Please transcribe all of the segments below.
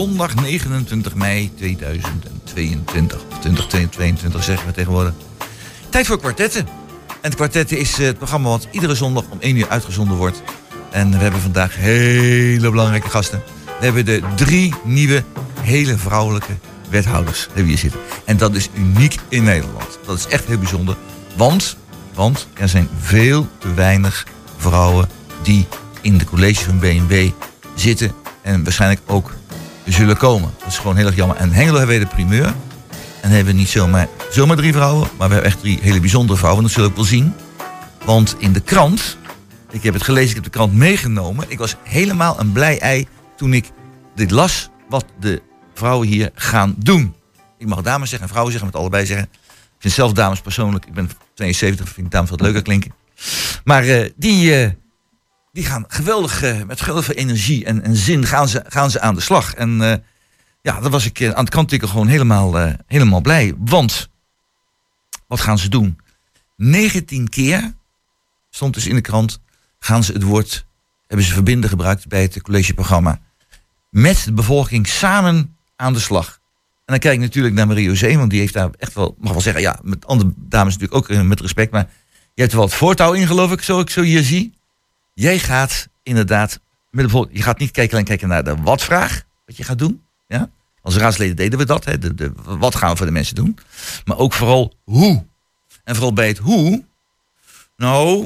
zondag 29 mei 2022. Of 2022 zeggen we tegenwoordig. Tijd voor kwartetten. En kwartetten is uh, het programma wat iedere zondag om 1 uur uitgezonden wordt. En we hebben vandaag hele belangrijke gasten. We hebben de drie nieuwe, hele vrouwelijke wethouders hebben hier zitten. En dat is uniek in Nederland. Dat is echt heel bijzonder. Want, want er zijn veel te weinig vrouwen die in de college van BNB zitten en waarschijnlijk ook zullen komen. Dat is gewoon heel erg jammer. En Hengelo hebben we de primeur. En hebben we niet zomaar, zomaar drie vrouwen, maar we hebben echt drie hele bijzondere vrouwen. Dat zullen we ook wel zien. Want in de krant, ik heb het gelezen, ik heb de krant meegenomen. Ik was helemaal een blij ei toen ik dit las wat de vrouwen hier gaan doen. Ik mag dames zeggen en vrouwen zeggen, met allebei zeggen. Ik vind zelf dames persoonlijk, ik ben 72, vind ik dames wat leuker klinken. Maar uh, die, uh, die gaan geweldig, uh, met geweldig veel energie en, en zin gaan ze, gaan ze aan de slag. En ja, daar was ik aan het kanttikken gewoon helemaal, helemaal blij. Want, wat gaan ze doen? 19 keer, stond dus in de krant, gaan ze het woord, hebben ze verbinden gebruikt bij het collegeprogramma. Met de bevolking samen aan de slag. En dan kijk ik natuurlijk naar Marie-José, want die heeft daar echt wel, mag wel zeggen, ja, met andere dames natuurlijk ook met respect, maar je hebt wel het voortouw in, geloof ik, zo ik zo hier zie. Jij gaat inderdaad, met bijvoorbeeld, je gaat niet kijken, alleen kijken naar de wat-vraag, wat je gaat doen. Ja? Als raadsleden deden we dat, hè? De, de, wat gaan we voor de mensen doen. Maar ook vooral hoe. En vooral bij het hoe, nou,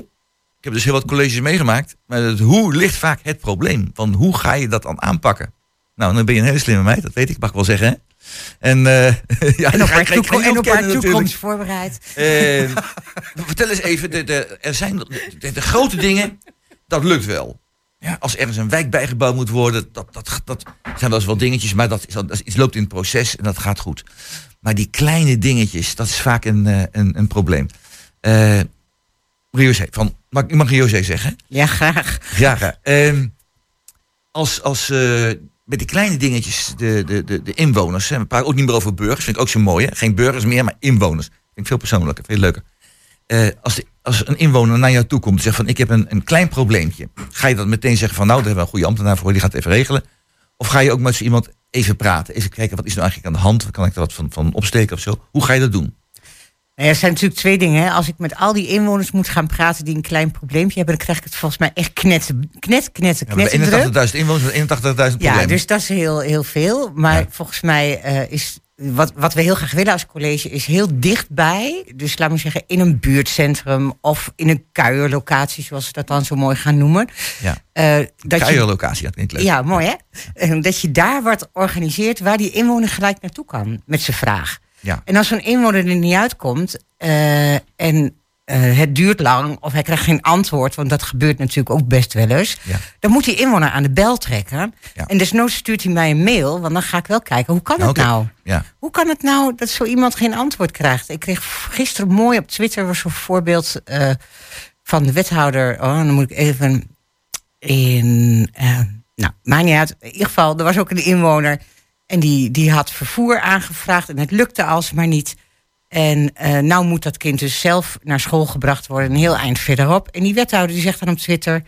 ik heb dus heel wat colleges meegemaakt, maar het hoe ligt vaak het probleem. Van hoe ga je dat dan aanpakken? Nou, dan ben je een hele slimme meid, dat weet ik, mag ik wel zeggen. Hè? En, uh, ja, en op haar, toekom en op haar toekomst voorbereid. Uh, vertel eens even, de, de, er zijn de, de, grote dingen, dat lukt wel. Ja, als ergens een wijk bijgebouwd moet worden, dat, dat, dat zijn wel eens wel dingetjes, maar dat, dat, iets loopt in het proces en dat gaat goed. Maar die kleine dingetjes, dat is vaak een, uh, een, een probleem. Uh, van, mag, mag José zeggen? Ja, graag. Ja, graag. Uh, als als uh, met die kleine dingetjes, de, de, de, de inwoners. Hè, we praten ook niet meer over burgers, vind ik ook zo mooi. Hè? Geen burgers meer, maar inwoners. Vind ik veel persoonlijker, veel leuker. Uh, als, de, als een inwoner naar jou toe komt en zegt van ik heb een, een klein probleempje. Ga je dat meteen zeggen van nou, daar hebben we een goede ambtenaar voor, die gaat het even regelen. Of ga je ook met zo iemand even praten, even kijken wat is nou eigenlijk aan de hand, kan ik er wat van, van opsteken of zo. Hoe ga je dat doen? Nou ja, er zijn natuurlijk twee dingen. Hè. Als ik met al die inwoners moet gaan praten die een klein probleempje hebben, dan krijg ik het volgens mij echt knetten, knet, knetten, knetten. Ja, 81.000 inwoners, 81.000 problemen. Ja, dus dat is heel, heel veel. Maar ja. volgens mij uh, is wat, wat we heel graag willen als college is heel dichtbij. Dus laat me zeggen, in een buurtcentrum of in een kuierlocatie, zoals ze dat dan zo mooi gaan noemen. Ja. Uh, dat kuierlocatie, dat klinkt leuk. Ja, mooi hè? Ja. Dat je daar wat organiseert waar die inwoner gelijk naartoe kan met zijn vraag. Ja. En als zo'n inwoner er niet uitkomt uh, en uh, het duurt lang of hij krijgt geen antwoord, want dat gebeurt natuurlijk ook best wel eens, ja. dan moet die inwoner aan de bel trekken. Ja. En desnoods stuurt hij mij een mail, want dan ga ik wel kijken, hoe kan het okay. nou? Ja. Hoe kan het nou dat zo iemand geen antwoord krijgt? Ik kreeg gisteren mooi op Twitter was een voorbeeld uh, van de wethouder. Oh, dan moet ik even in. Uh, nou, maakt niet uit. In ieder geval, er was ook een inwoner. En die, die had vervoer aangevraagd en het lukte alsmaar niet. En uh, nou moet dat kind dus zelf naar school gebracht worden, een heel eind verderop. En die wethouder die zegt dan op Twitter: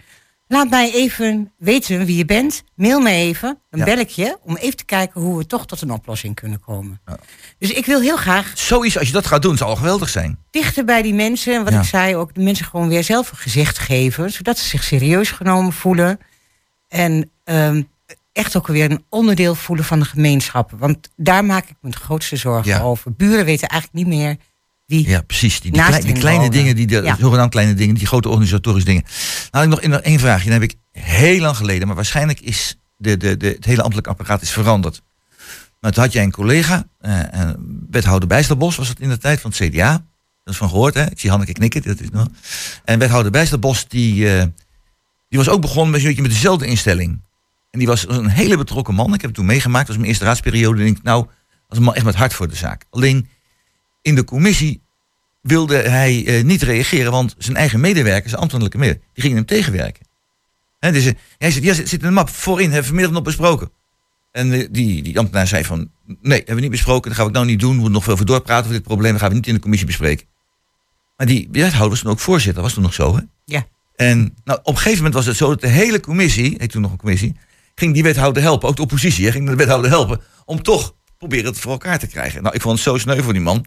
Laat mij even weten wie je bent. Mail me even, dan Ja. bel ik je. Om even te kijken hoe we toch tot een oplossing kunnen komen. Dus ik wil heel graag Zoiets, als je dat gaat doen, zou al geweldig zijn. dichter bij die mensen. En wat Ja. ik zei, ook de mensen gewoon weer zelf een gezicht geven. Zodat ze zich serieus genomen voelen. En ehm, echt ook weer een onderdeel voelen van de gemeenschap. Want daar maak ik me de grootste zorgen Ja. over. Buren weten eigenlijk niet meer wie. Ja, precies. Die, die, klei- kleine wonen. dingen, die de, Ja. zogenaamd kleine dingen, die grote organisatorische dingen. Nou, ik nog één vraagje. Dan heb ik heel lang geleden, maar waarschijnlijk is de, de, de, het hele ambtelijk apparaat is veranderd. Maar toen had jij een collega, eh, wethouder Bijsterbos was dat in de tijd van het CDA. Dat is van gehoord, hè? Ik zie Hanneke knikken. Dat is nog. En wethouder Bijsterbos, die, eh, die was ook begonnen met, met dezelfde instelling. En die was een hele betrokken man. Ik heb het toen meegemaakt. Dat was mijn eerste raadsperiode. En ik nou, was een man echt met hart voor de zaak. Alleen in de commissie wilde hij eh, niet reageren, want zijn eigen medewerkers, zijn ambtelijke medewerkers, die gingen hem tegenwerken. Dus, eh, hij zit, ja, zit zit in de map voorin, hebben we vanmiddag nog besproken. En eh, die, die ambtenaar zei van, nee, hebben we niet besproken, dat gaan we nou niet doen, we moeten nog veel over doorpraten over dit probleem, dat gaan we niet in de commissie bespreken. Maar die wethouder was toen ook voorzitter, dat was toen nog zo, hè? Ja. En nou, op een gegeven moment was het zo dat de hele commissie, heet toen nog een commissie, ging die wethouder helpen, ook de oppositie, hè, ging de wethouder helpen, om toch proberen het voor elkaar te krijgen. Nou, ik vond het zo sneu voor die man.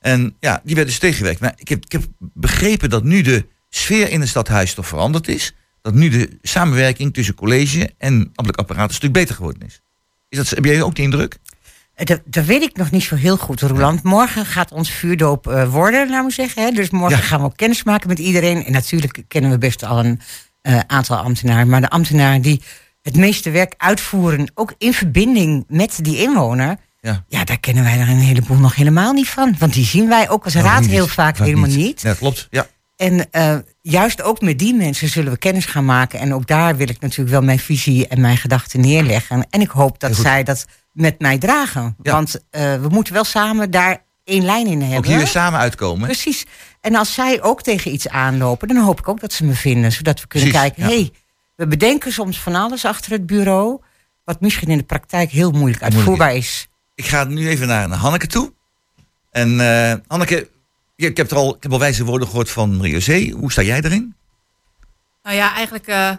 En ja, die werd dus tegengewerkt. Maar ik heb, ik heb begrepen dat nu de sfeer in het stadhuis toch veranderd is. Dat nu de samenwerking tussen college en ambtelijk apparaat een stuk beter geworden is. is dat, heb jij ook die indruk? Eh, Dat, dat weet ik nog niet zo heel goed, Roland. Morgen gaat ons vuurdoop eh, worden, laten we zeggen. Hè? Dus morgen Ja. gaan we ook kennis maken met iedereen. En natuurlijk kennen we best al een eh, aantal ambtenaren. Maar de ambtenaren die het meeste werk uitvoeren, ook in verbinding met die inwoner. Ja. Ja, daar kennen wij er een heleboel nog helemaal niet van. Want die zien wij ook als raad niet. heel vaak helemaal niet. Ja, klopt. Ja. En eh, juist ook met die mensen zullen we kennis gaan maken. En ook daar wil ik natuurlijk wel mijn visie en mijn gedachten neerleggen. En ik hoop dat zij dat met mij dragen. Ja. Want eh, we moeten wel samen daar één lijn in hebben. Ook hier samen uitkomen. Precies. En als zij ook tegen iets aanlopen, dan hoop ik ook dat ze me vinden. Zodat we kunnen Precies, kijken, ja. hey, we bedenken soms van alles achter het bureau. Wat misschien in de praktijk heel moeilijk uitvoerbaar is. Ik ga nu even naar Hanneke toe. En eh, Hanneke, je- ik heb, er al, ik heb al wijze woorden gehoord van Marie Zee. Hoe sta jij erin? Nou ja, eigenlijk eh,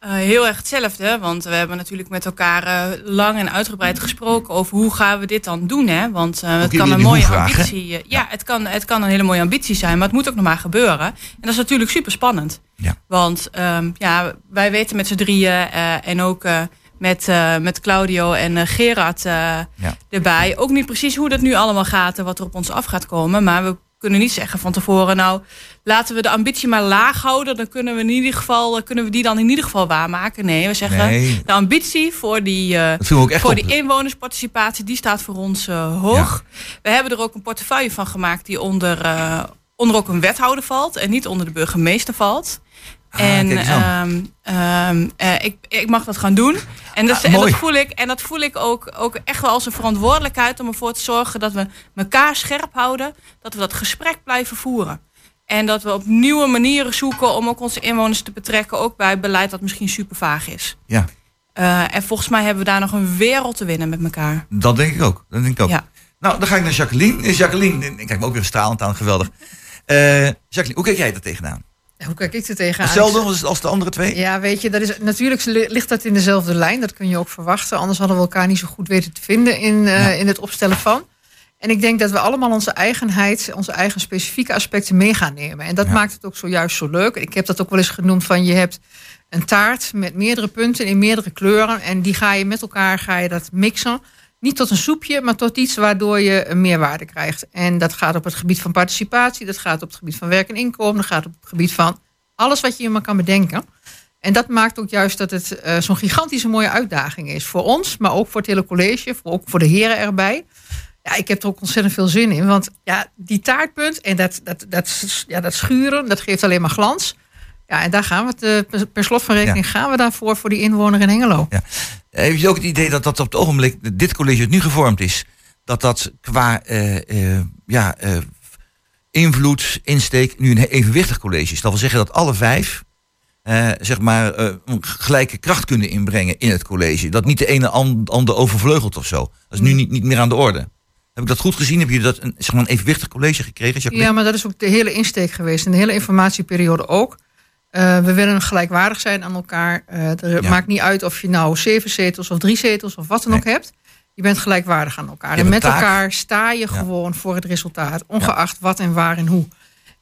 eh, heel erg hetzelfde. Want we hebben natuurlijk met elkaar eh, lang en uitgebreid gesproken over hoe gaan we dit dan doen. Hè? Want eh, het kan een mooie ambitie. eh, ja, het kan, het kan een hele mooie ambitie zijn, maar het moet ook nog maar gebeuren. En dat is natuurlijk super spannend. Ja. Want ehm, ja, wij weten met z'n drieën en ook met, met Claudio en Gerard Ja. erbij. Ook niet precies hoe dat nu allemaal gaat en wat er op ons af gaat komen. Maar we kunnen niet zeggen van tevoren, nou laten we de ambitie maar laag houden. Dan kunnen we in ieder geval, eh, kunnen we die dan in ieder geval waarmaken. Nee, we zeggen Nee. de ambitie voor die, eh, voor die inwonersparticipatie, die staat voor ons eh, hoog. We hebben er ook een portefeuille van gemaakt die onder, onder ook een wethouder valt en niet onder de burgemeester valt. Ah, en ehm, ehm, eh, ik, ik mag dat gaan doen. En, dus, Ah, en, dat, voel ik, en dat voel ik ook, ook echt wel als een verantwoordelijkheid om ervoor te zorgen dat we elkaar scherp houden. Dat we dat gesprek blijven voeren. En dat we op nieuwe manieren zoeken om ook onze inwoners te betrekken. Ook bij beleid dat misschien super vaag is. Ja, Eh, en volgens mij hebben we daar nog een wereld te winnen met elkaar. dat denk ik ook. Dat denk ik ook. Ja. Nou, dan ga ik naar Jacqueline. Jacqueline, ik kijk me ook weer stralend aan, geweldig. Eh, Jacqueline, hoe kijk jij er tegenaan? Hoe kijk ik er tegenaan? Hetzelfde als, als de andere twee? Ja, weet je, dat is, natuurlijk li- ligt dat in dezelfde lijn. Dat kun je ook verwachten. Anders hadden we elkaar niet zo goed weten te vinden in, eh, Ja. in het opstellen van. En ik denk dat we allemaal onze eigenheid, onze eigen specifieke aspecten mee gaan nemen. En dat Ja. maakt het ook zojuist zo leuk. Ik heb dat ook wel eens genoemd van je hebt een taart met meerdere punten in meerdere kleuren. En die ga je met elkaar ga je dat mixen. Niet tot een soepje, maar tot iets waardoor je meerwaarde krijgt. En dat gaat op het gebied van participatie, dat gaat op het gebied van werk en inkomen, dat gaat op het gebied van alles wat je je maar kan bedenken. En dat maakt ook juist dat het eh, zo'n gigantische mooie uitdaging is. Voor ons, maar ook voor het hele college, voor, ook voor de heren erbij. Ja, ik heb er ook ontzettend veel zin in. Want ja, die taartpunt en dat, dat, dat, ja, dat schuren, dat geeft alleen maar glans. Ja, en daar gaan we het, eh, per, slot van rekening gaan we daarvoor voor die inwoner in Hengelo. Eh, Heb je ook het idee dat dat op het ogenblik, dit college het nu gevormd is, dat dat qua eh, eh, ja, invloed, insteek, nu een evenwichtig college is? Dat wil zeggen dat alle vijf zeg maar, gelijke kracht kunnen inbrengen in het college. Dat niet de ene an- ander overvleugelt of zo. Dat is nu niet, niet meer aan de orde. Heb ik dat goed gezien? Heb je dat een, zeg maar, een evenwichtig college gekregen? Jacqueline? Ja, maar dat is ook de hele insteek geweest. En de hele informatieperiode ook. Eh, we willen gelijkwaardig zijn aan elkaar. Eh het Ja. maakt niet uit of je nou zeven zetels of drie zetels of wat dan Nee. ook hebt. Je bent gelijkwaardig aan elkaar. En met taak. elkaar sta je Ja. gewoon voor het resultaat. Ongeacht wat en waar en hoe.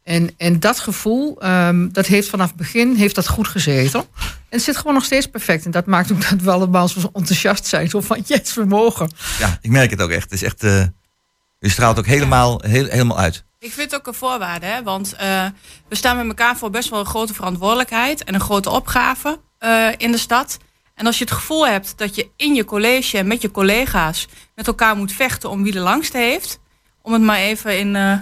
En, en dat gevoel, ehm, dat heeft vanaf het begin heeft dat goed gezeten. En het zit gewoon nog steeds perfect. En dat maakt ook dat we allemaal zo enthousiast zijn. Zo van, yes, we mogen. Ja, ik merk het ook echt. Het is echt, eh je straalt ook helemaal, heel, helemaal uit. Ik vind het ook een voorwaarde, hè? want eh, we staan met elkaar voor best wel een grote verantwoordelijkheid en een grote opgave eh, in de stad. En als je het gevoel hebt dat je in je college en met je collega's met elkaar moet vechten om wie de langste heeft, om het maar even in eh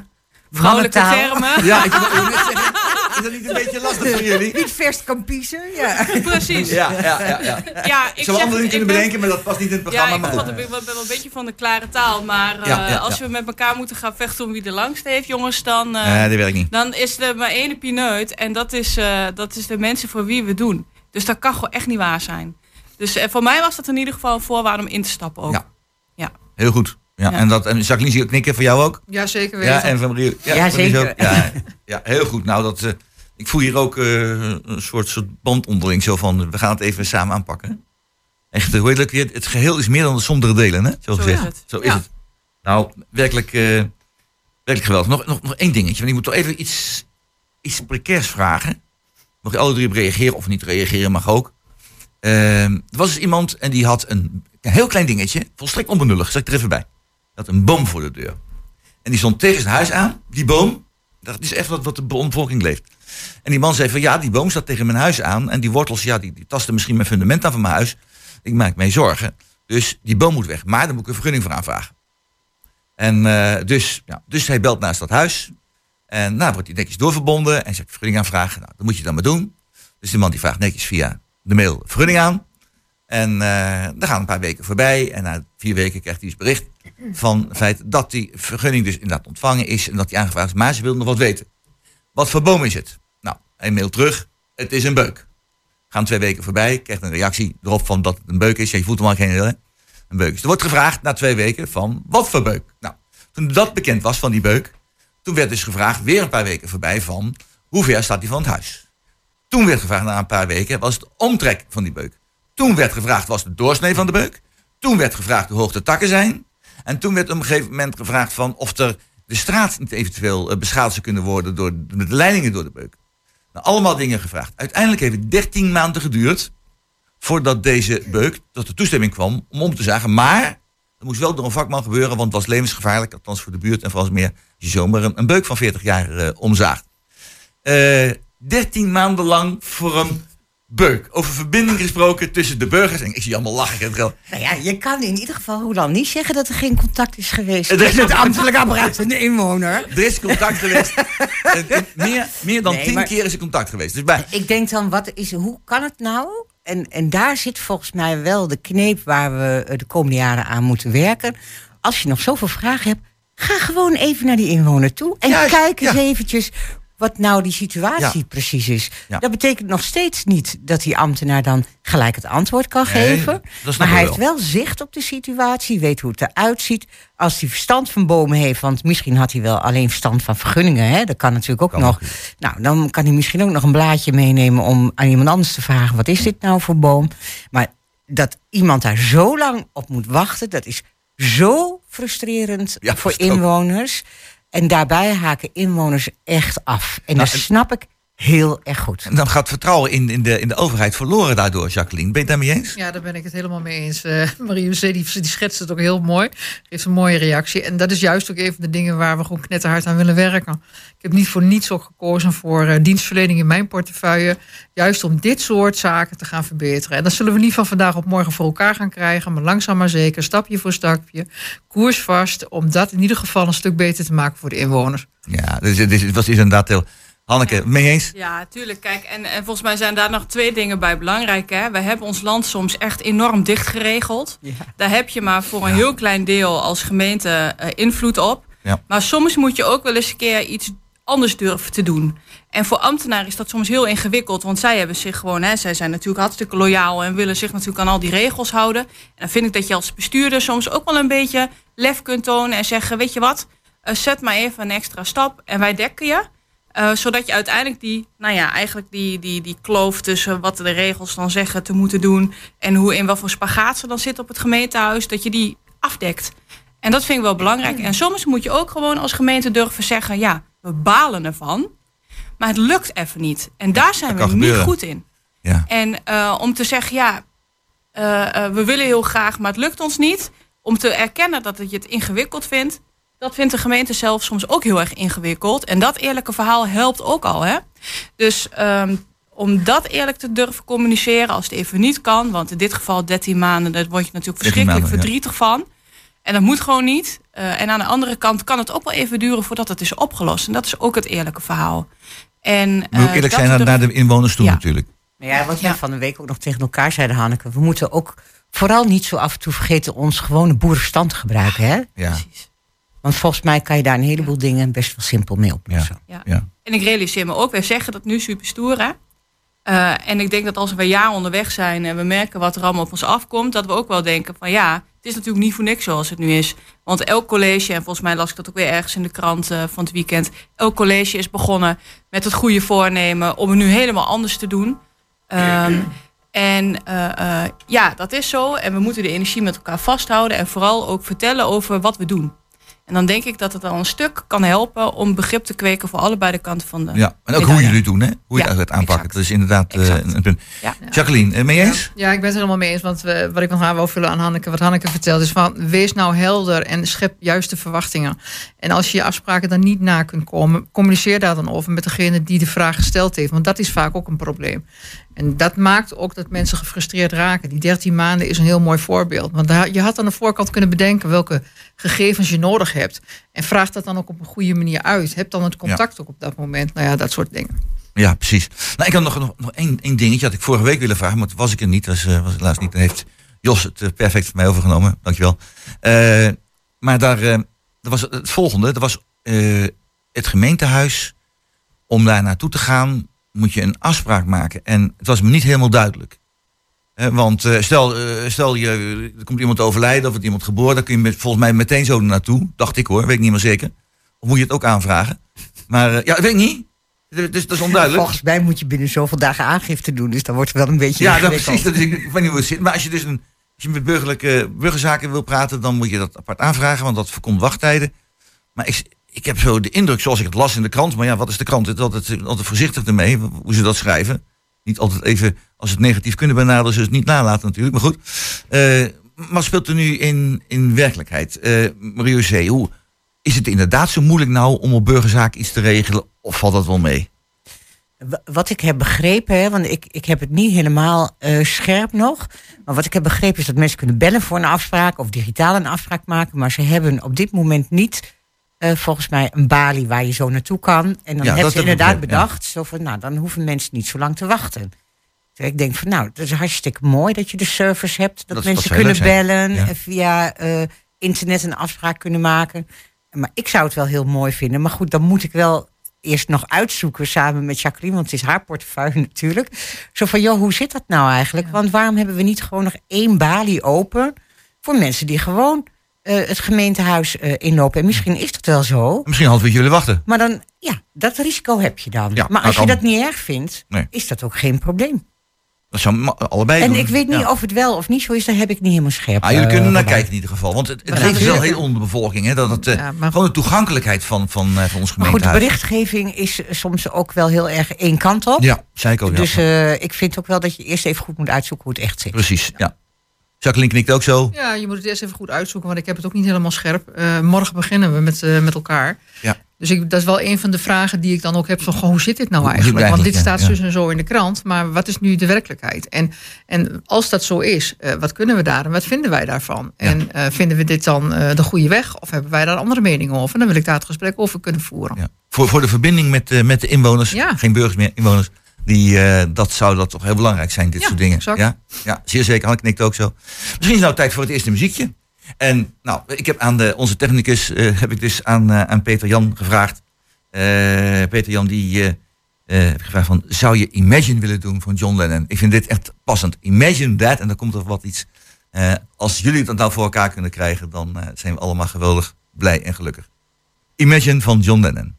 vrouwelijke termen. Ja, ik wil net zeggen, is dat niet een beetje lastig voor jullie? Niet vers kan kiezen, ja. Precies. Ja, ja, ja. ja. Ja, Ik zou zeg- andere dingen ik kunnen ben- bedenken, maar dat past niet in het Ja, programma. ik maar ben goed. wel, ik ben wel een beetje van de klare taal. Maar eh, Ja, ja, als ja. we met elkaar moeten gaan vechten om wie de langste heeft, jongens, dan, eh, Nee, dat werkt niet. dan is er maar ene pineut. En dat is, eh, dat is de mensen voor wie we doen. Dus dat kan gewoon echt niet waar zijn. Dus eh, voor mij was dat in ieder geval een voorwaarde om in te stappen ook. Ja. Ja. Heel goed. Ja, Ja. En, dat, en Jacqueline zie ik knikken, voor jou ook? Ja, zeker weten. Ja, en van Marie. Ja, Marie zeker. ook? Ja, ja, heel goed. Nou, dat, eh, ik voel hier ook eh, een soort, soort band onderling. Zo van, we gaan het even samen aanpakken. Echt, hoe heet het, ook weer? het geheel is meer dan de sombere delen, hè? Zo, Zo gezegd. is het. Zo is Ja. het. Nou, werkelijk, eh, werkelijk geweldig. Nog, nog, nog één dingetje, want ik moet toch even iets, iets precairs vragen. Mag je alle drie op reageren of niet reageren, mag ook. Ehm, er was dus iemand en die had een, een heel klein dingetje, volstrekt onbenullig, zeg ik er even bij. Dat een boom voor de deur. En die stond tegen zijn huis aan, die boom. Dat is echt wat, de bevolking leeft. En die man zei van ja, die boom staat tegen mijn huis aan. En die wortels, ja, die, die tasten misschien mijn fundament aan van mijn huis. Ik maak mij zorgen. Dus die boom moet weg. Maar daar moet ik een vergunning voor aanvragen. En eh, dus, ja, dus hij belt naast dat huis. En nou wordt hij netjes doorverbonden. En zegt vergunning aanvragen. Nou, dat moet je dan maar doen. Dus de man die vraagt netjes via de mail vergunning aan. En eh er gaan een paar weken voorbij. En na vier weken krijgt hij dus bericht van het feit dat die vergunning dus inderdaad ontvangen is. En dat die aangevraagd is. Maar ze wil nog wat weten. Wat voor boom is het? Nou, hij mailt terug. Het is een beuk. Gaan twee weken voorbij. Krijgt een reactie erop van dat het een beuk is. Je voelt hem al geen hè? Een beuk is. Er wordt gevraagd na twee weken van wat voor beuk? Nou, toen dat bekend was van die beuk. Toen werd dus gevraagd weer een paar weken voorbij van hoe ver staat hij van het huis? Toen werd gevraagd na een paar weken was het omtrek van die beuk. Toen werd gevraagd was de doorsnee van de beuk. Toen werd gevraagd hoe hoog de takken zijn. En toen werd op een gegeven moment gevraagd van of er de straat niet eventueel eh, beschadigd zou kunnen worden door de leidingen door de beuk. Nou, allemaal dingen gevraagd. Uiteindelijk heeft het 13 maanden geduurd voordat deze beuk tot de toestemming kwam om om te zagen. Maar dat moest wel door een vakman gebeuren, want het was levensgevaarlijk, althans voor de buurt en vooral meer als je zomaar een, beuk van 40 jaar eh, omzaagt. Eh 13 maanden lang voor een beuk. Over verbinding gesproken tussen de burgers. En ik zie je allemaal lachen. Nou ja, je kan in ieder geval hoe dan niet zeggen dat er geen contact is geweest Er is- het ambtelijk apparaat en de inwoner. Er is contact geweest. Eh, meer, meer dan Nee, tien maar- keer is er contact geweest. Dus bij, Ik denk dan, wat is, hoe kan het nou? En, en daar zit volgens mij wel de kneep waar we eh, de komende jaren aan moeten werken. Als je nog zoveel vragen hebt, ga gewoon even naar die inwoner toe. En Juist, kijk eens ja. eventjes wat nou die situatie Ja. precies is. Ja. Dat betekent nog steeds niet dat die ambtenaar dan gelijk het antwoord kan Nee, geven. Maar hij wel. heeft wel zicht op de situatie, weet hoe het eruit ziet. Als hij verstand van bomen heeft, want misschien had hij wel alleen verstand van vergunningen. Hè? Dat kan natuurlijk ook Kan nog. Nou, dan kan hij misschien ook nog een blaadje meenemen om aan iemand anders te vragen: wat is dit nou voor boom? Maar dat iemand daar zo lang op moet wachten, dat is zo frustrerend Ja, voor ook. En daarbij haken inwoners echt af. En Nou, snap ik heel erg goed. en dan gaat vertrouwen in, in, de, in de overheid verloren daardoor, Jacqueline. Ben je het daarmee eens? Ja, daar ben ik het helemaal mee eens. Eh Marie-José, die, die schetst het ook heel mooi. Geeft een mooie reactie. En dat is juist ook een van de dingen waar we gewoon knetterhard aan willen werken. Ik heb niet voor niets ook gekozen voor eh, dienstverlening in mijn portefeuille. Juist om dit soort zaken te gaan verbeteren. En dat zullen we niet van vandaag op morgen voor elkaar gaan krijgen. Maar langzaam maar zeker, stapje voor stapje. Koersvast. Om dat in ieder geval een stuk beter te maken voor de inwoners. Ja, dus, dus, het was inderdaad heel... Hanneke, mee eens? Ja, tuurlijk. Kijk, en, en volgens mij zijn daar nog twee dingen bij belangrijk. Hè? We hebben ons land soms echt enorm dicht geregeld. Daar heb je maar voor een heel klein deel als gemeente eh, invloed op. Ja. Maar soms moet je ook wel eens een keer iets anders durven te doen. En voor ambtenaren is dat soms heel ingewikkeld. Want zij hebben zich gewoon, hè, zij zijn natuurlijk hartstikke loyaal en willen zich natuurlijk aan al die regels houden. En dan vind ik dat je als bestuurder soms ook wel een beetje lef kunt tonen en zeggen: Weet je wat, eh, zet maar even een extra stap en wij dekken je. Eh, zodat je uiteindelijk die, nou ja, eigenlijk die, die, die kloof tussen wat de regels dan zeggen te moeten doen. en hoe in wat voor spagaat ze dan zit op het gemeentehuis, dat je die afdekt. En dat vind ik wel belangrijk. En soms moet je ook gewoon als gemeente durven zeggen: ja, we balen ervan. Maar het lukt even niet. En daar zijn dat we niet goed in. Ja. En eh, om te zeggen, ja, eh, we willen heel graag, maar het lukt ons niet. Om te erkennen dat je het ingewikkeld vindt. Dat vindt de gemeente zelf soms ook heel erg ingewikkeld. En dat eerlijke verhaal helpt ook al. Hè? Dus ehm, om dat eerlijk te durven communiceren als het even niet kan. Want in dit geval 13 maanden, daar word je natuurlijk 13 verschrikkelijk maanden, ja. verdrietig van. En dat moet gewoon niet. Eh, en aan de andere kant kan het ook wel even duren voordat het is opgelost. En dat is ook het eerlijke verhaal. En, Je moet eh, ook eerlijk zijn naar, de inwoners toe Ja. natuurlijk. Nou ja, wat wij Ja. van de week ook nog tegen elkaar zeiden, Hanneke. We moeten ook vooral niet zo af en toe vergeten ons gewone boerenverstand te gebruiken. Hè? Ja, Precies. Want volgens mij kan je daar een heleboel dingen best wel simpel mee oplossen. Ja. ja. En ik realiseer me ook, wij zeggen dat nu super stoer hè. Eh, en ik denk dat als we een jaar onderweg zijn en we merken wat er allemaal op ons afkomt, dat we ook wel denken van ja, het is natuurlijk niet voor niks zoals het nu is. Want elk college, en volgens mij las ik dat ook weer ergens in de krant eh, van het weekend, elk college is begonnen met het goede voornemen om het nu helemaal anders te doen. Ehm, En eh, ja, dat is zo. En we moeten de energie met elkaar vasthouden. En vooral ook vertellen over wat we doen. En dan denk ik dat het al een stuk kan helpen om begrip te kweken voor allebei de kanten van de. Ja, en ook hoe jullie het doen, hè? Hoe je Ja, het aanpakken. exact. Dat is inderdaad eh, een punt. Ja. Jacqueline, eh, mee eens? Ja, ik ben het er helemaal mee eens. Want we, wat ik nog aan wil vullen aan Hanneke, wat Hanneke vertelt, is van wees nou helder en schep juiste verwachtingen. En als je je afspraken dan niet na kunt komen, communiceer daar dan over met degene die de vraag gesteld heeft. Want dat is vaak ook een probleem. En dat maakt ook dat mensen gefrustreerd raken. Die 13 maanden is een heel mooi voorbeeld. Want daar- je had aan de voorkant kunnen bedenken welke gegevens je nodig hebt. En vraag dat dan ook op een goede manier uit. Heb dan het contact ook op dat moment. Nou ja, dat soort dingen. Ja, precies. Nou, ik had nog, nog, nog één, één dingetje. Had ik vorige week willen vragen, maar toen was ik er niet. Dat was, eh, was helaas niet. Dan heeft Jos het eh, perfect van mij overgenomen. Dankjewel. Eh maar daar, er was het volgende. Er was het gemeentehuis. Om daar naartoe te gaan, moet je een afspraak maken. En het was me niet helemaal duidelijk. Want eh, stel, eh, stel je, er komt iemand overlijden of er wordt iemand geboren. Dan kun je met, volgens mij meteen zo naartoe. Dacht ik hoor, weet ik niet meer zeker. Of moet je het ook aanvragen? Maar eh, ja, weet ik niet. Dus dat is onduidelijk. Volgens mij moet je binnen zoveel dagen aangifte doen. Dus dan wordt het wel een beetje Ja, dat, precies. Dat is, ik weet niet hoe het zit. Maar als je dus een, als je met burgerlijke burgerzaken wil praten, dan moet je dat apart aanvragen, want dat voorkomt wachttijden. Maar ik, ik heb zo de indruk, zoals ik het las in de krant, maar ja, wat is de krant? Het is altijd, voorzichtig ermee, hoe ze dat schrijven. Niet altijd even, als het negatief kunnen benaderen, ze het niet nalaten natuurlijk. Maar goed. Eh, maar speelt er nu in, in werkelijkheid? Eh Mario C., hoe is het inderdaad zo moeilijk nou om op burgerzaken iets te regelen? Of valt dat wel mee? Wa- Wat ik heb begrepen, hè, want ik, ik heb het niet helemaal eh, scherp nog. Maar wat ik heb begrepen is dat mensen kunnen bellen voor een afspraak of digitaal een afspraak maken. Maar ze hebben op dit moment niet, eh, volgens mij, een balie waar je zo naartoe kan. En dan Ja, hebben dat ze heb inderdaad ja. bedacht, zo van, nou, dan hoeven mensen niet zo lang te wachten. Dus ik denk van, nou, dat is hartstikke mooi dat je de service hebt. Dat, mensen kunnen bellen Ja. via eh, internet een afspraak kunnen maken. Maar ik zou het wel heel mooi vinden. Maar goed, dan moet ik wel eerst nog uitzoeken samen met Jacqueline, want het is haar portefeuille natuurlijk. Zo van, joh, hoe zit dat nou eigenlijk? Want waarom hebben we niet gewoon nog één balie open voor mensen die gewoon eh, het gemeentehuis eh, inlopen? En misschien is dat wel zo. Misschien hadden we jullie wachten. Maar dan, ja, dat risico heb je dan. Ja, maar dat als je dat niet erg vindt, Nee. is dat ook geen probleem. Dat zou allebei En doen. ik weet niet Ja. of het wel of niet zo is, daar heb ik niet helemaal scherp. Ah, jullie kunnen naar bij. kijken in ieder geval. Want het, het leeft wel heel onder de bevolking. Hè, dat het, Ja, maar- gewoon de toegankelijkheid van, van, van ons Maar goed, de gemeentehuis. berichtgeving is soms ook wel heel erg één kant op. Ja, zei ik ook. Dus ik vind ook wel dat je eerst even goed moet uitzoeken hoe het echt zit. Precies, ja. Jacqueline knikt ook zo. Ja, je moet het eerst even goed uitzoeken, want ik heb het ook niet helemaal scherp. Eh, morgen beginnen we met, eh, met elkaar. Ja. Dus ik, dat is wel een van de vragen die ik dan ook heb. Van, goh, hoe zit dit nou eigenlijk? Want dit staat ja, dus en zo in de krant. Maar wat is nu de werkelijkheid? En, en als dat zo is, eh, wat kunnen we daar en wat vinden wij daarvan? Ja. En vinden we dit dan de goede weg? Of hebben wij daar andere meningen over? En dan wil ik daar het gesprek over kunnen voeren. Ja. Voor, voor de verbinding met, met de inwoners, Ja. geen burgers meer, inwoners. Die, eh, dat zou dat toch heel belangrijk zijn, dit Ja, soort dingen. exact. Ja? ja, zeer zeker. Han knikt ook zo. Misschien is het nou tijd voor het eerste muziekje. En nou, ik heb aan de, onze technicus, eh, heb ik dus aan, eh, aan Peter Jan gevraagd. Peter Jan, die heb ik gevraagd van, zou je Imagine willen doen van John Lennon? Ik vind dit echt passend. Imagine that. En dan komt er wat iets. Als jullie dat nou voor elkaar kunnen krijgen, dan zijn we allemaal geweldig blij en gelukkig. Imagine van John Lennon.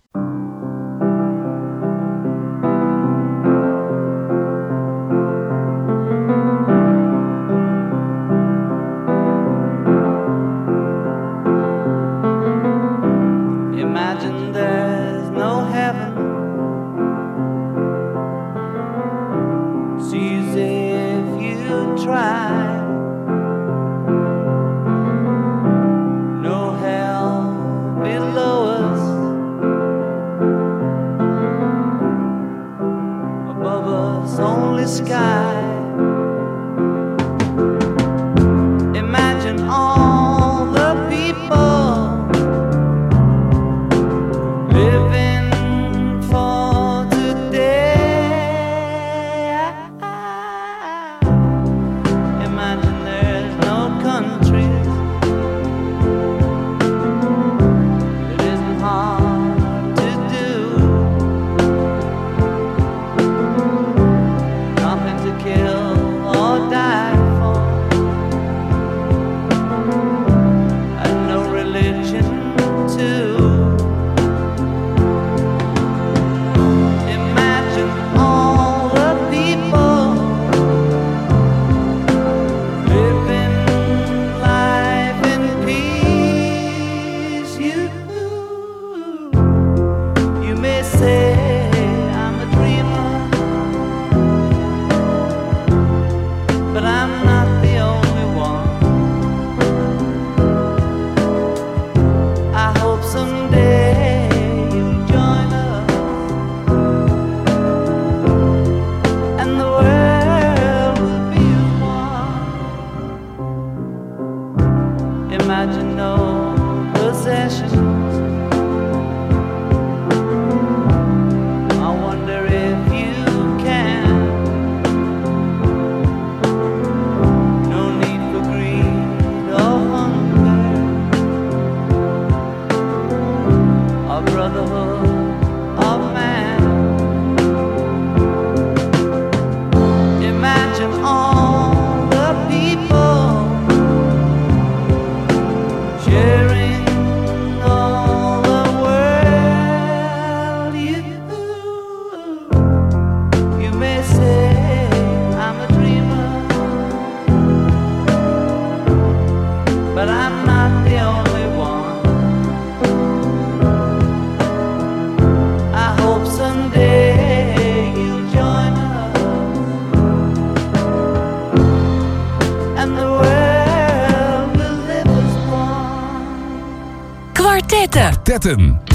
Kwartetten.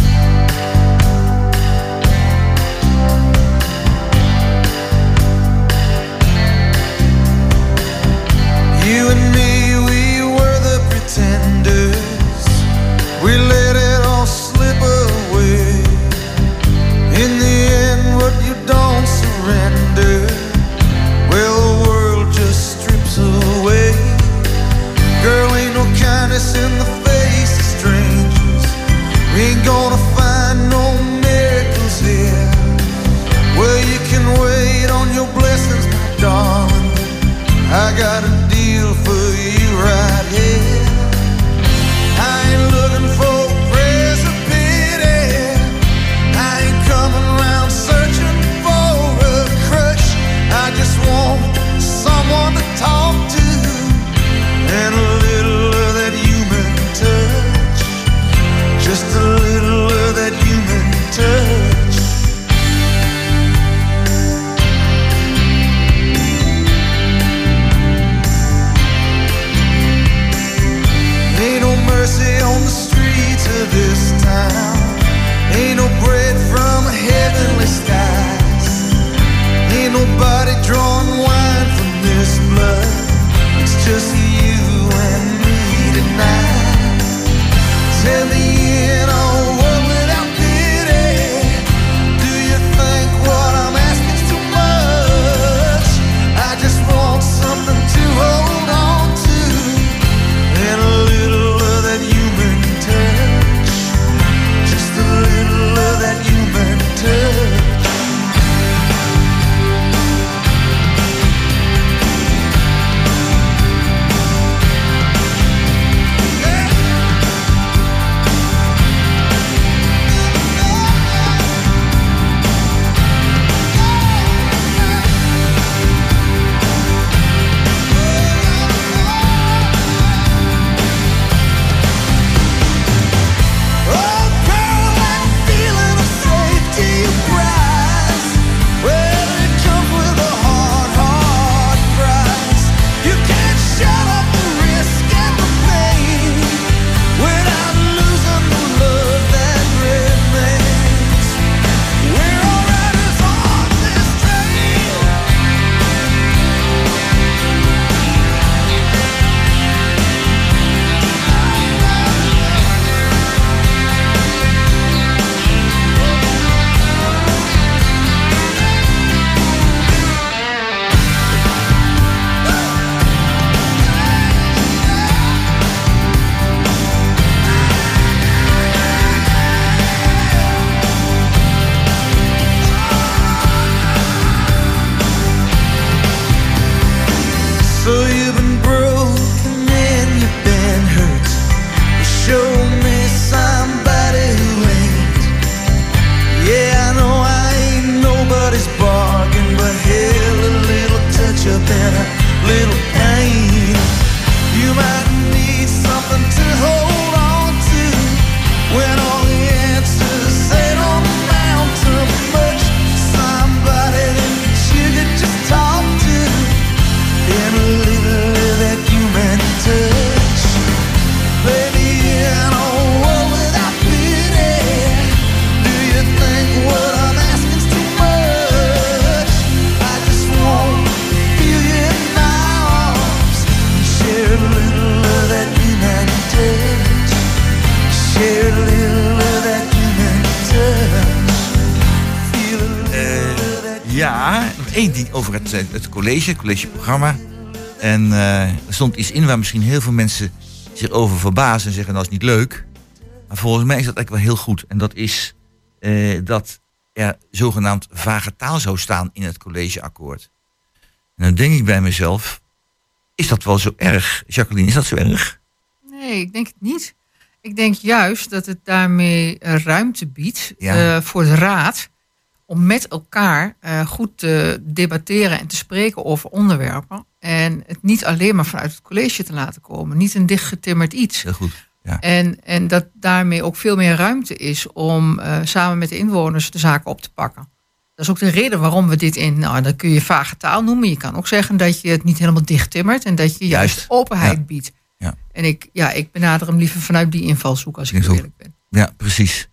a little pain. You might over het, eh, het college, het collegeprogramma. En eh, er stond iets in waar misschien heel veel mensen zich over verbazen en zeggen dat is niet leuk. Maar volgens mij is dat eigenlijk wel heel goed. En dat is eh, dat er zogenaamd vage taal zou staan in het collegeakkoord. En dan denk ik bij mezelf, is dat wel zo erg? Jacqueline, is dat zo erg? Nee, ik denk het niet. Ik denk juist dat het daarmee ruimte biedt Ja. voor de raad om met elkaar eh, goed te debatteren en te spreken over onderwerpen. En het niet alleen maar vanuit het college te laten komen. Niet een dichtgetimmerd iets. Heel goed. Ja. En, en dat daarmee ook veel meer ruimte is om eh, samen met de inwoners de zaken op te pakken. Dat is ook de reden waarom we dit in, nou, dat kun je vage taal noemen. Je kan ook zeggen dat je het niet helemaal dichttimmert en dat je juist, Juist. openheid Ja. biedt. Ja. En ik, ja, ik benader hem liever vanuit die invalshoek als ik Ik eerlijk ben. Ja, precies.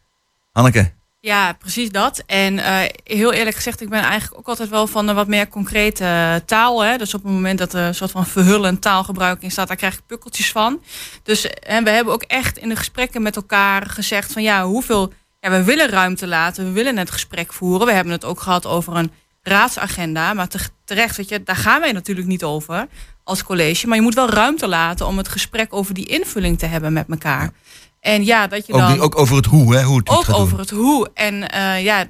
Hanneke, Ja, precies dat. En eh, heel eerlijk gezegd, ik ben eigenlijk ook altijd wel van een wat meer concrete eh, taal. Hè? Dus op het moment dat er een soort van verhullend taalgebruik in staat, daar krijg ik pukkeltjes van. Dus en we hebben ook echt in de gesprekken met elkaar gezegd van ja, hoeveel. Ja, we willen ruimte laten, we willen het gesprek voeren. We hebben het ook gehad over een raadsagenda. Maar te- terecht, weet je, daar gaan wij natuurlijk niet over als college. Maar je moet wel ruimte laten om het gesprek over die invulling te hebben met elkaar. En ja, dat je ook, dan die- ook over het hoe, hè? Hoe het ook over doen. het hoe. En eh, ja,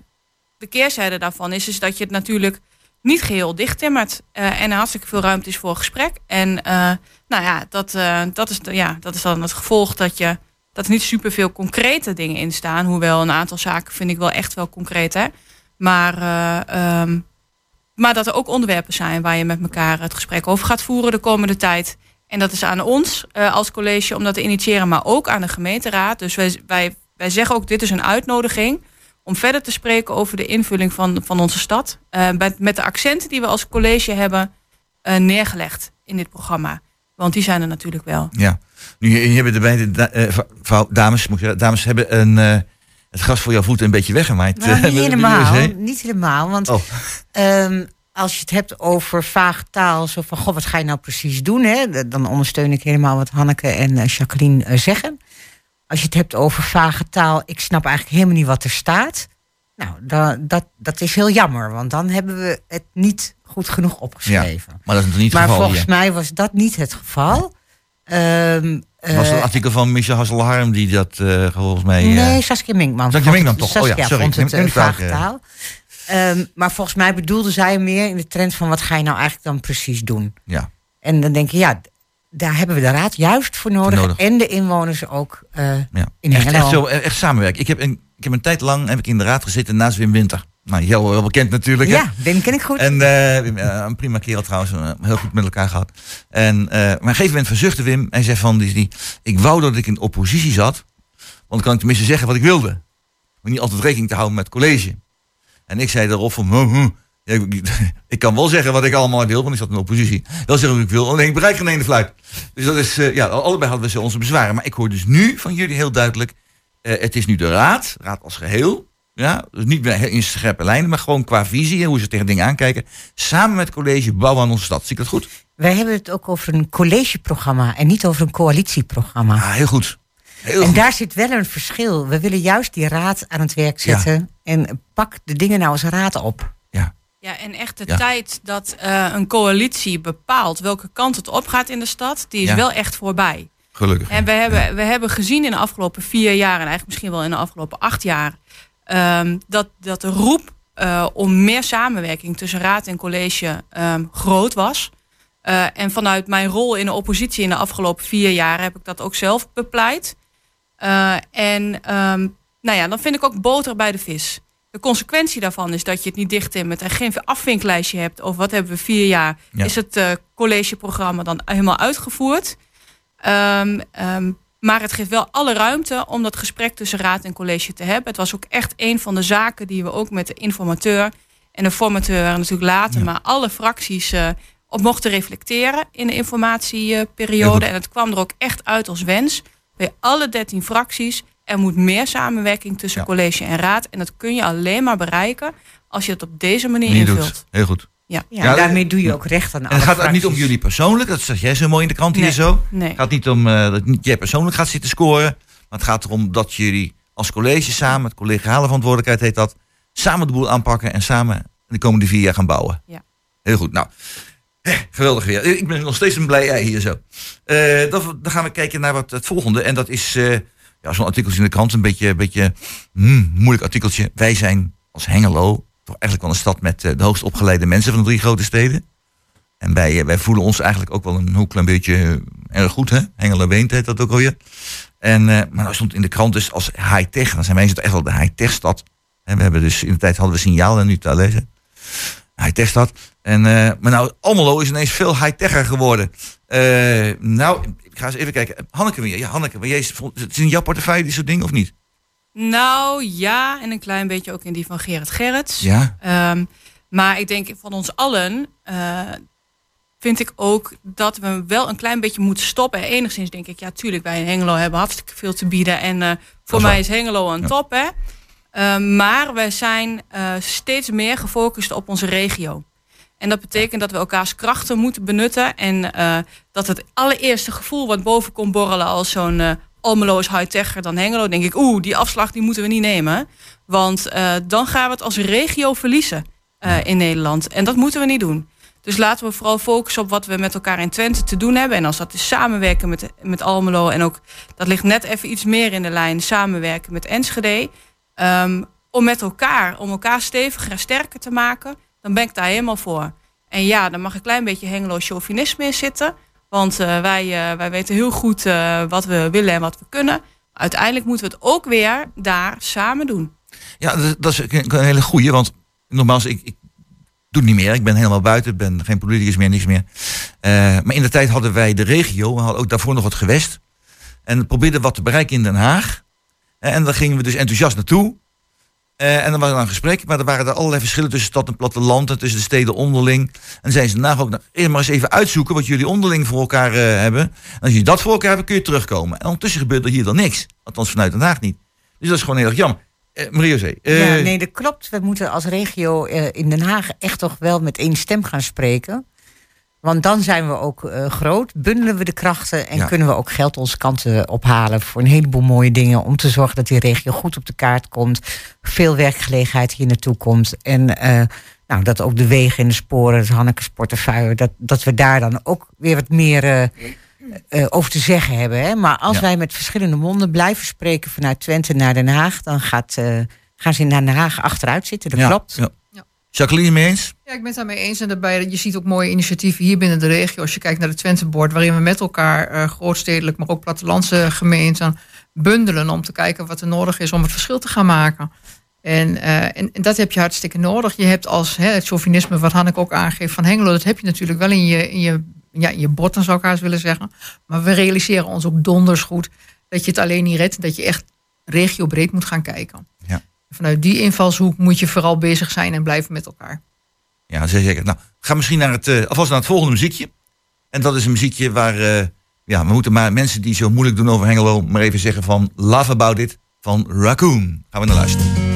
de keerzijde daarvan is, is dat je het natuurlijk niet geheel dicht timmert. eh, en er hartstikke veel ruimte is voor gesprek. En eh, nou ja dat, dat, is ja, dat is dan het gevolg dat je dat er niet superveel concrete dingen in staan. Hoewel een aantal zaken vind ik wel echt wel concreet. Hè? Maar, eh, ehm, maar dat er ook onderwerpen zijn waar je met elkaar het gesprek over gaat voeren de komende tijd. En dat is aan ons eh, als college om dat te initiëren, maar ook aan de gemeenteraad. Dus wij, wij, wij zeggen ook, dit is een uitnodiging om verder te spreken over de invulling van, van onze stad. eh, met, met de accenten die we als college hebben eh, neergelegd in dit programma. Want die zijn er natuurlijk wel. Ja. Nu, hier hebben de beide da- eh, vrouw, dames, moet zeggen, dames hebben een, eh, het gras voor jouw voeten een beetje weggemaaid. Nou, niet helemaal. Niet helemaal. Want Oh. ehm, als je het hebt over vaag taal, zo van, goh, wat ga je nou precies doen? Hè? Dan ondersteun ik helemaal wat Hanneke en eh, Jacqueline eh, zeggen. Als je het hebt over vage taal, ik snap eigenlijk helemaal niet wat er staat. Nou, da, dat, dat is heel jammer, want dan hebben we het niet goed genoeg opgeschreven. Maar dat is niet het Maar geval volgens hier. mij was dat niet het geval. Ehm, Het was eh, een artikel van Michel Hasselharm die dat eh, volgens mij... eh, Nee, Saskia Minkman. Saskia Minkman het- toch? Oh ja, sorry. vond het vage eh. taal. Ehm, maar volgens mij bedoelde zij meer in de trend van wat ga je nou eigenlijk dan precies doen? ja. En dan denk je, ja, daar hebben we de raad juist voor nodig. nodig. En de inwoners ook eh, Ja. in Echt, echt, zo, echt samenwerken. Ik heb, een, ik heb een tijd lang heb ik in de raad gezeten naast Wim Winter. Nou, heel, heel bekend natuurlijk. hè? Ja, Wim ken ik goed. En eh, Wim, eh, een prima kerel trouwens, heel goed met elkaar gehad. En, maar op een gegeven moment verzuchtte Wim. Hij zei van, die, die, ik wou dat ik in oppositie zat. Want dan kan ik tenminste zeggen wat ik wilde. Maar niet altijd rekening te houden met het college. En ik zei daarop van, hm, hm, ja, ik, ik kan wel zeggen wat ik allemaal wil, want ik zat in oppositie. Wel zeggen wat ik wil, alleen ik bereik geen ene fluit. Dus dat is, eh, ja, allebei hadden we zo onze bezwaren. Maar ik hoor dus nu van jullie heel duidelijk, eh, het is nu de raad, raad als geheel. Ja, dus niet meer in scherpe lijnen, maar gewoon qua visie, hoe ze tegen dingen aankijken. Samen met het college bouwen aan onze stad. Zie ik dat goed? Wij hebben het ook over een collegeprogramma en niet over een coalitieprogramma. Ah, heel goed. Heel En goed. daar zit wel een verschil. We willen juist die raad aan het werk Ja. En pak de dingen nou als raad op. Ja, en echt de Ja. tijd dat eh, een coalitie bepaalt welke kant het op gaat in de stad, die is Ja. wel echt voorbij. Gelukkig. En we hebben, we hebben gezien in de afgelopen vier jaar, en eigenlijk misschien wel in de afgelopen acht jaar, ehm, dat, dat de roep eh, om meer samenwerking tussen raad en college ehm, groot was. Eh, en vanuit mijn rol in de oppositie in de afgelopen vier jaar heb ik dat ook zelf bepleit. Eh, en ehm, nou ja, dan vind ik ook boter bij de vis. De consequentie daarvan is dat je het niet dicht timmert en geen afvinklijstje hebt over wat hebben we vier jaar. Ja. Is het eh, collegeprogramma dan helemaal uitgevoerd? Ehm, ehm, maar het geeft wel alle ruimte om dat gesprek tussen raad en college te hebben. Het was ook echt een van de zaken die we ook met de informateur en de formateur natuurlijk later, Ja. maar alle fracties eh, op mochten reflecteren in de informatieperiode. En het kwam er ook echt uit als wens bij alle 13 fracties. Er moet meer samenwerking tussen Ja. college en raad. En dat kun je alleen maar bereiken als je het op deze manier Niet invult. doet. Heel goed. Ja. Ja, Ja, daarmee doe je ook recht aan En alle het gaat ook niet om jullie persoonlijk, dat zeg jij zo mooi in de krant hier zo. Nee. Het gaat niet om eh, dat niet jij persoonlijk gaat zitten scoren. Maar het gaat erom dat jullie als college samen, het collegiale verantwoordelijkheid heet dat, samen de boel aanpakken en samen de komende vier jaar gaan bouwen. Ja. Heel goed. Nou, hè, geweldig weer. Ik ben nog steeds een blij ei hier zo. Eh, dan, dan gaan we kijken naar wat, het volgende. En dat is eh, ja, zo'n artikeltje in de krant. Een beetje, beetje hmm, moeilijk artikeltje. Wij zijn als Hengelo toch eigenlijk wel een stad met eh, de hoogst opgeleide mensen van de drie grote steden. En wij, eh, wij voelen ons eigenlijk ook wel een heel klein beetje eh, erg goed, hè? Hengelo Weent heet dat ook alweer. En, maar nou stond in de krant dus als high-tech. Dan zijn wij echt wel de high-tech stad. En we hebben dus in de tijd hadden we signaal en nu te lezen. High-tech stad. En, eh, maar nou, Almelo is ineens veel high-techer geworden. Eh, nou, ik ga eens even kijken. Hanneke weer. Ja, Hanneke, maar jij, is- het is in jouw portefeuille dit soort dingen of niet? Nou ja, en een klein beetje ook in die van Gerrit Gerrits. Ja. Ehm, maar ik denk van ons allen eh, vind ik ook dat we wel een klein beetje moeten stoppen. En enigszins denk ik, ja tuurlijk, wij in Hengelo hebben hartstikke veel te bieden. En voor mij is Hengelo een Ja. top, hè. Ehm, maar wij zijn eh, steeds meer gefocust op onze regio. En dat betekent dat we elkaars krachten moeten benutten. En eh, dat het allereerste gevoel wat boven komt borrelen als zo'n eh Almelo is high-techer dan Hengelo. denk ik, oeh, die afslag die moeten we niet nemen. Want dan gaan we het als regio verliezen in Nederland. En dat moeten we niet doen. Dus laten we vooral focussen op wat we met elkaar in Twente te doen hebben. En als dat is samenwerken met, met Almelo. En ook, dat ligt net even iets meer in de lijn, samenwerken met Enschede. Ehm, om met elkaar, om elkaar steviger en sterker te maken. Dan ben ik daar helemaal voor. En ja, dan mag een klein beetje Hengelo chauvinisme in zitten. Want eh, wij, eh, wij weten heel goed eh, wat we willen en wat we kunnen. Uiteindelijk moeten we het ook weer daar samen doen. Ja, dat, is een, hele goeie, want nogmaals, ik, ik doe het niet meer. Ik ben helemaal buiten, ik ben geen politicus meer, niks meer. Maar in de tijd hadden wij de regio, we hadden ook daarvoor nog het gewest. En probeerden wat te bereiken in Den Haag. Eh, en daar gingen we dus enthousiast naartoe. Eh, en dan was er een gesprek, maar er waren er allerlei verschillen tussen stad en platteland en tussen de steden onderling. En zeiden ze daarna ook, nou, maar eens even uitzoeken wat jullie onderling voor elkaar eh, hebben. En als jullie dat voor elkaar hebben, kun je terugkomen. En ondertussen gebeurt er hier dan niks. Althans vanuit Den Haag niet. Dus dat is gewoon heel erg jammer. Eh Marie-José, ja, nee, dat klopt. We moeten als regio in Den Haag echt toch wel met één stem gaan spreken. Want dan zijn we ook eh, groot, bundelen we de krachten en Ja. kunnen we ook geld onze kanten ophalen voor een heleboel mooie dingen. Om te zorgen dat die regio goed op de kaart komt. Veel werkgelegenheid hier naartoe komt. En eh, nou, dat ook de wegen en de sporen, het Hanneke's portefeuille, dat, dat we daar dan ook weer wat meer eh, over te zeggen hebben. Hè? Maar als Ja. wij met verschillende monden blijven spreken vanuit Twente naar Den Haag, dan gaat, gaan ze in Den Haag achteruit zitten. Dat ja, klopt. Ja. Ja. Jacqueline, mee eens? Ja, ik ben het daarmee eens. En daarbij, je ziet ook mooie initiatieven hier binnen de regio. Als je kijkt naar de Twentebord, waarin we met elkaar eh, grootstedelijk, maar ook plattelandse gemeenten bundelen om te kijken wat er nodig is om het verschil te gaan maken. En, eh, en, en dat heb je hartstikke nodig. Je hebt als hè, het chauvinisme, wat Hanneke ook aangeeft van Hengelo, dat heb je natuurlijk wel in je, in je, ja, in je botten, zou ik haast willen zeggen. Maar we realiseren ons ook donders goed dat je het alleen niet redt, dat je echt regiobreed moet gaan kijken. Vanuit die invalshoek moet je vooral bezig zijn en blijven met elkaar. Ja, zeker. Nou, ga misschien naar het, eh, alvast naar het volgende muziekje. En dat is een muziekje waar, eh, ja, we moeten maar mensen die zo moeilijk doen over Hengelo, maar even zeggen van Love About It van Raccoon. Gaan we naar luisteren.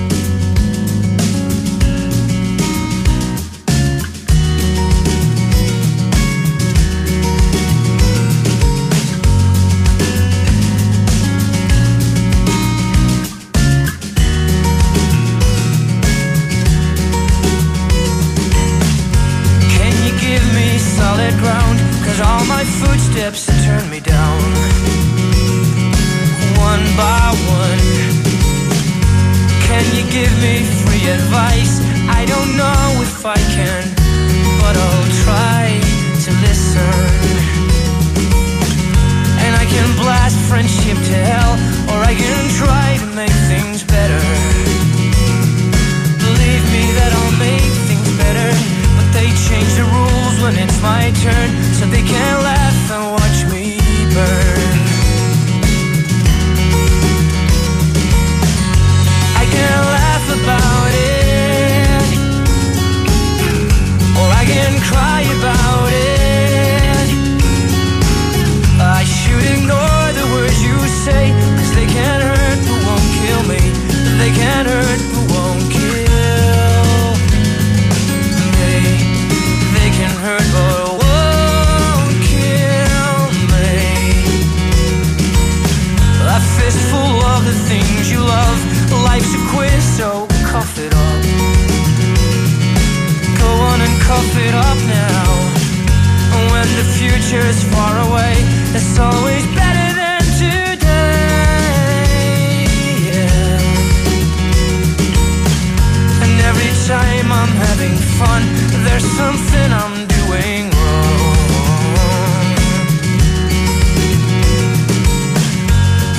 I'm having fun. There's something I'm doing wrong.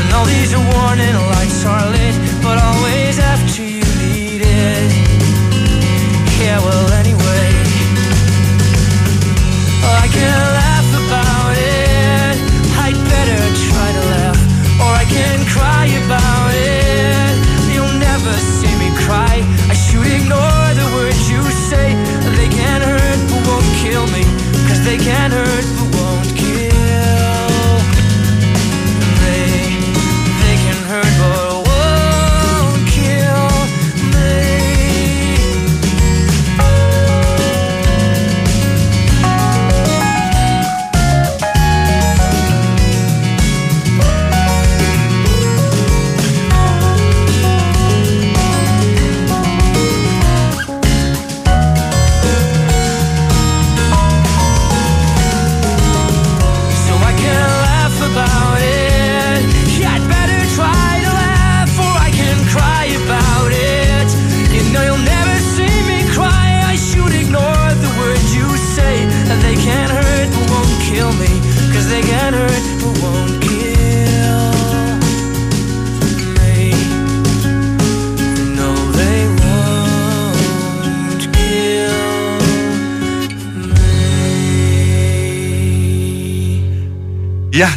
And all these warning lights are lit, but all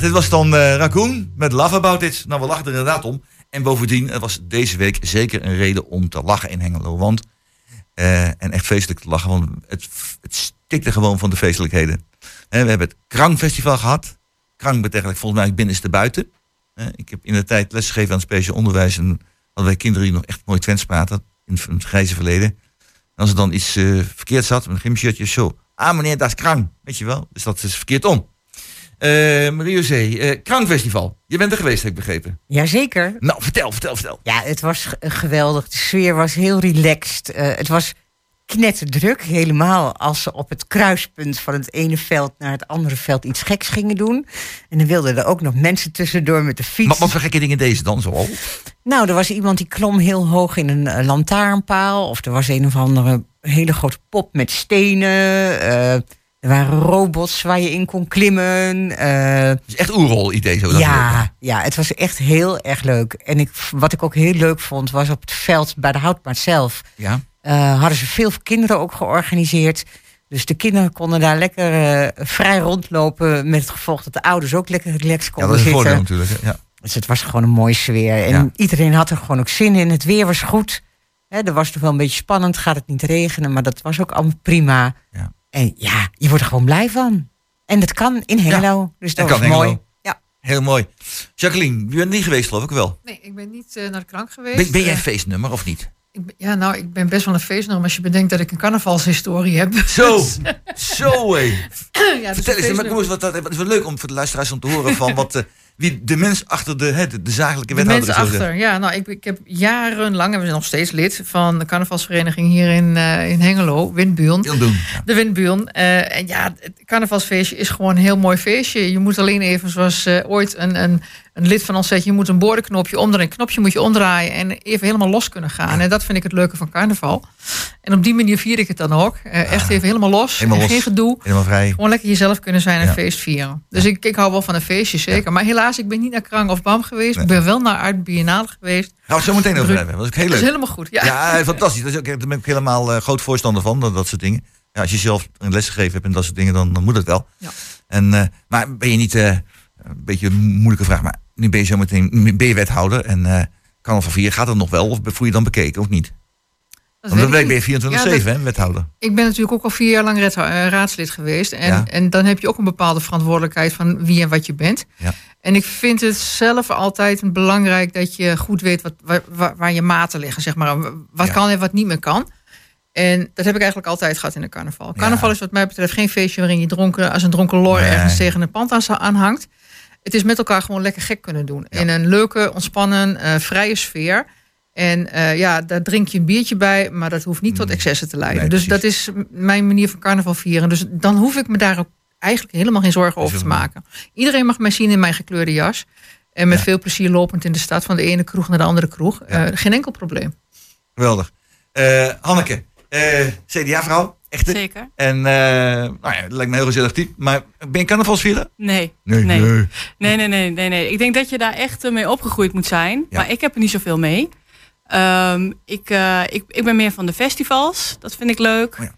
dit was dan eh Raccoon met Love About It. Nou, we lachen er inderdaad om. En bovendien, het was deze week zeker een reden om te lachen in Hengelo. Want, eh, en echt feestelijk te lachen, want het, het stikte gewoon van de feestelijkheden. Eh, we hebben het Krangfestival gehad. Krang betekent volgens mij binnenste buiten. Ik heb in de tijd lesgegeven aan speciaal onderwijs. En hadden wij kinderen die nog echt mooi Twents praten. In het grijze verleden. En als er dan iets eh, verkeerd zat, met een gymshirtje, zo. Ah meneer, dat is Krang. Weet je wel? Dus dat is verkeerd om. Eh Marie-José, eh Krangfestival. Je bent er geweest, heb ik begrepen. Jazeker. Nou, vertel, vertel, vertel. Ja, het was geweldig. De sfeer was heel relaxed. Eh, het was knetterdruk, helemaal als ze op het kruispunt van het ene veld naar het andere veld iets geks gingen doen. En dan wilden er ook nog mensen tussendoor met de fiets. Maar wat voor gekke dingen deze dan zoal? Nou, er was iemand die klom heel hoog in een lantaarnpaal. Of er was een of andere hele grote pop met stenen. Er waren robots waar je in kon klimmen. Het is echt oerrol idee zo. ja, ja, het was echt heel erg leuk. En ik, wat ik ook heel leuk vond, was op het veld bij de Houtmaat zelf. Ja. eh, hadden ze veel kinderen ook georganiseerd. Dus de kinderen konden daar lekker eh, vrij rondlopen. Met het gevolg dat de ouders ook lekker relaxed ja, konden dat is een zitten. voordeel natuurlijk. hè. Ja. Dus het was gewoon een mooie sfeer. En Ja. iedereen had er gewoon ook zin in. Het weer was goed. Hè, er was toch wel een beetje spannend. Gaat het niet regenen? Maar dat was ook allemaal prima. Ja. En ja, je wordt er gewoon blij van. En dat kan in Hengelo. Dus dat kan mooi. Ja. Heel mooi. Jacqueline, je bent niet geweest geloof ik wel. Nee, ik ben niet eh, naar de krank geweest. Ben, ben jij Eh, feestnummer of niet? ik ben- ja, nou, ik ben best wel een feestnummer. Als je bedenkt dat ik een carnavalshistorie heb. Zo, zo hé. ja, dus Vertel een eens, maar eens, wat, dat, het is wel leuk om voor de luisteraars om te horen van wat, eh, wie de mens achter de, hè, de, de zakelijke De wethouder is. zo achter, ja. Nou, ik, ik heb jarenlang, en we zijn nog steeds lid van de carnavalsvereniging hier in, eh, in Hengelo, Windburen. Ja. De Windburen. Eh, en ja, het carnavalsfeestje is gewoon een heel mooi feestje. Je moet alleen even, zoals eh, ooit een, een, een lid van ons zegt, je moet een boordenknopje omdraaien. Een knopje moet je omdraaien en even helemaal los kunnen gaan. En dat vind ik het leuke van carnaval. En op die manier vier ik het dan ook. Eh, echt even helemaal los. Ah. Helemaal en los. Geen gedoe. Helemaal vrij. Gewoon lekker jezelf kunnen zijn en Ja. feest vieren. Dus ik, ik hou wel van een feestje, zeker. Maar helaas, ik ben niet naar Krang of Bam geweest. Ik ben wel naar Art Biennale geweest. Gaan we het zo meteen over hebben. Dat is heel Dat is leuk. helemaal goed. Ja. Ja, fantastisch. Dat is ook, daar ben ik helemaal eh, groot voorstander van, dat, dat soort dingen. Ja, als je zelf een les gegeven hebt en dat soort dingen, dan, dan moet het wel. Ja. En, eh, maar ben je niet, eh, een beetje een moeilijke vraag, maar nu ben je zo meteen ben je wethouder en eh kan van vier gaat het nog wel of voel je dan bekeken of niet? Dat Want dan weet ik ben je niet. 24-7 Ja, dat- hè, wethouder. Ik ben natuurlijk ook al vier jaar lang eh, raadslid geweest. En, Ja. en dan heb je ook een bepaalde verantwoordelijkheid van wie en wat je bent. Ja. En ik vind het zelf altijd belangrijk dat je goed weet wat, waar, je maten liggen. Zeg maar. Wat kan en wat niet meer kan. En dat heb ik eigenlijk altijd gehad in de carnaval. Carnaval is wat mij betreft geen feestje waarin je dronken, als een dronken lor Nee. ergens tegen een pand aan- aanhangt. Het is met elkaar gewoon lekker gek kunnen doen. In een leuke, ontspannen, eh, vrije sfeer. En eh, ja, daar drink je een biertje bij, maar dat hoeft niet tot excessen te leiden. Nee, dus dat is mijn manier van carnaval vieren. Dus dan hoef ik me daar ook eigenlijk helemaal geen zorgen over te maken. Iedereen mag mij zien in mijn gekleurde jas. En met Ja. veel plezier lopend in de stad van de ene kroeg naar de andere kroeg. Ja. Eh, geen enkel probleem. Geweldig. Eh, Hanneke, eh, CDA-vrouw, Echte. Zeker. En eh, nou ja, dat lijkt me heel gezellig type. Maar ben je carnavalsvieren? Nee. Nee, Nee. Nee, nee, nee, nee, nee. Ik denk dat je daar echt mee opgegroeid moet zijn. Ja. Maar ik heb er niet zoveel mee. Ehm, ik, eh, ik, ik ben meer van de festivals. Dat vind ik leuk. Oh ja.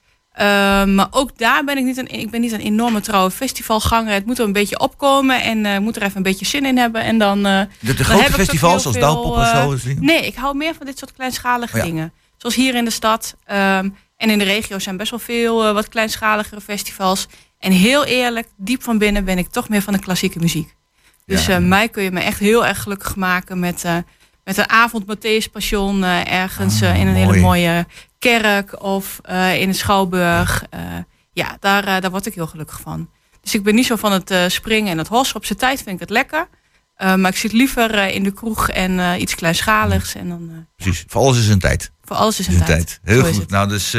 Ehm, maar ook daar ben ik niet een, ik ben niet een enorme trouwe festivalganger. Het moet er een beetje opkomen en eh moet er even een beetje zin in hebben. En dan, eh, De, de Dan grote festivals zoals Douwpop eh, zo. dus? Nee, ik hou meer van dit soort kleinschalige Oh ja. dingen. Zoals hier in de stad. ehm, en in de regio zijn best wel veel wat kleinschaligere festivals. En heel eerlijk, diep van binnen ben ik toch meer van de klassieke muziek. Dus Ja. mij kun je me echt heel erg gelukkig maken met, met een avond Matthäus Passion eh, ergens Ah, eh, in een mooi. hele mooie kerk of eh, in een schouwburg. Ja, daar, daar word ik heel gelukkig van. Dus ik ben niet zo van het springen en het hossen. Op zijn tijd vind ik het lekker. Maar ik zit liever in de kroeg en iets kleinschaligs. En dan Precies, voor alles is een tijd. voor alles is Is een tijd. tijd. Heel Zo goed. Nou, dus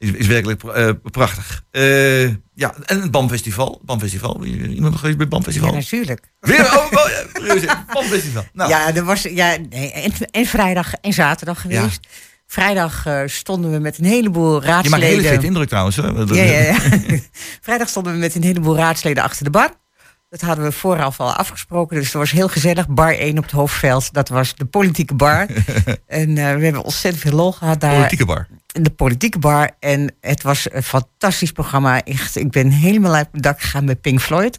is, is werkelijk eh, prachtig. Eh, ja, en het BAM-festival. BAM-festival. Iemand nog geweest bij het Ja, BAM-festival? natuurlijk. Weer? Oh, oh BAM-festival. Nou, Ja, er was, ja nee, en, en vrijdag en zaterdag geweest. Vrijdag eh, stonden we met een heleboel je maakt een hele raadsleden. indruk trouwens. Hoor. Ja, ja, ja. Vrijdag stonden we met een heleboel raadsleden achter de bar. Dat hadden we vooraf al afgesproken, dus dat was heel gezellig. Bar 1 op het hoofdveld, dat was de politieke bar. en eh, we hebben ontzettend veel lol gehad daar. Politieke bar. de politieke bar. En het was een fantastisch programma. Echt, ik ben helemaal uit mijn dak gegaan met Pink Floyd.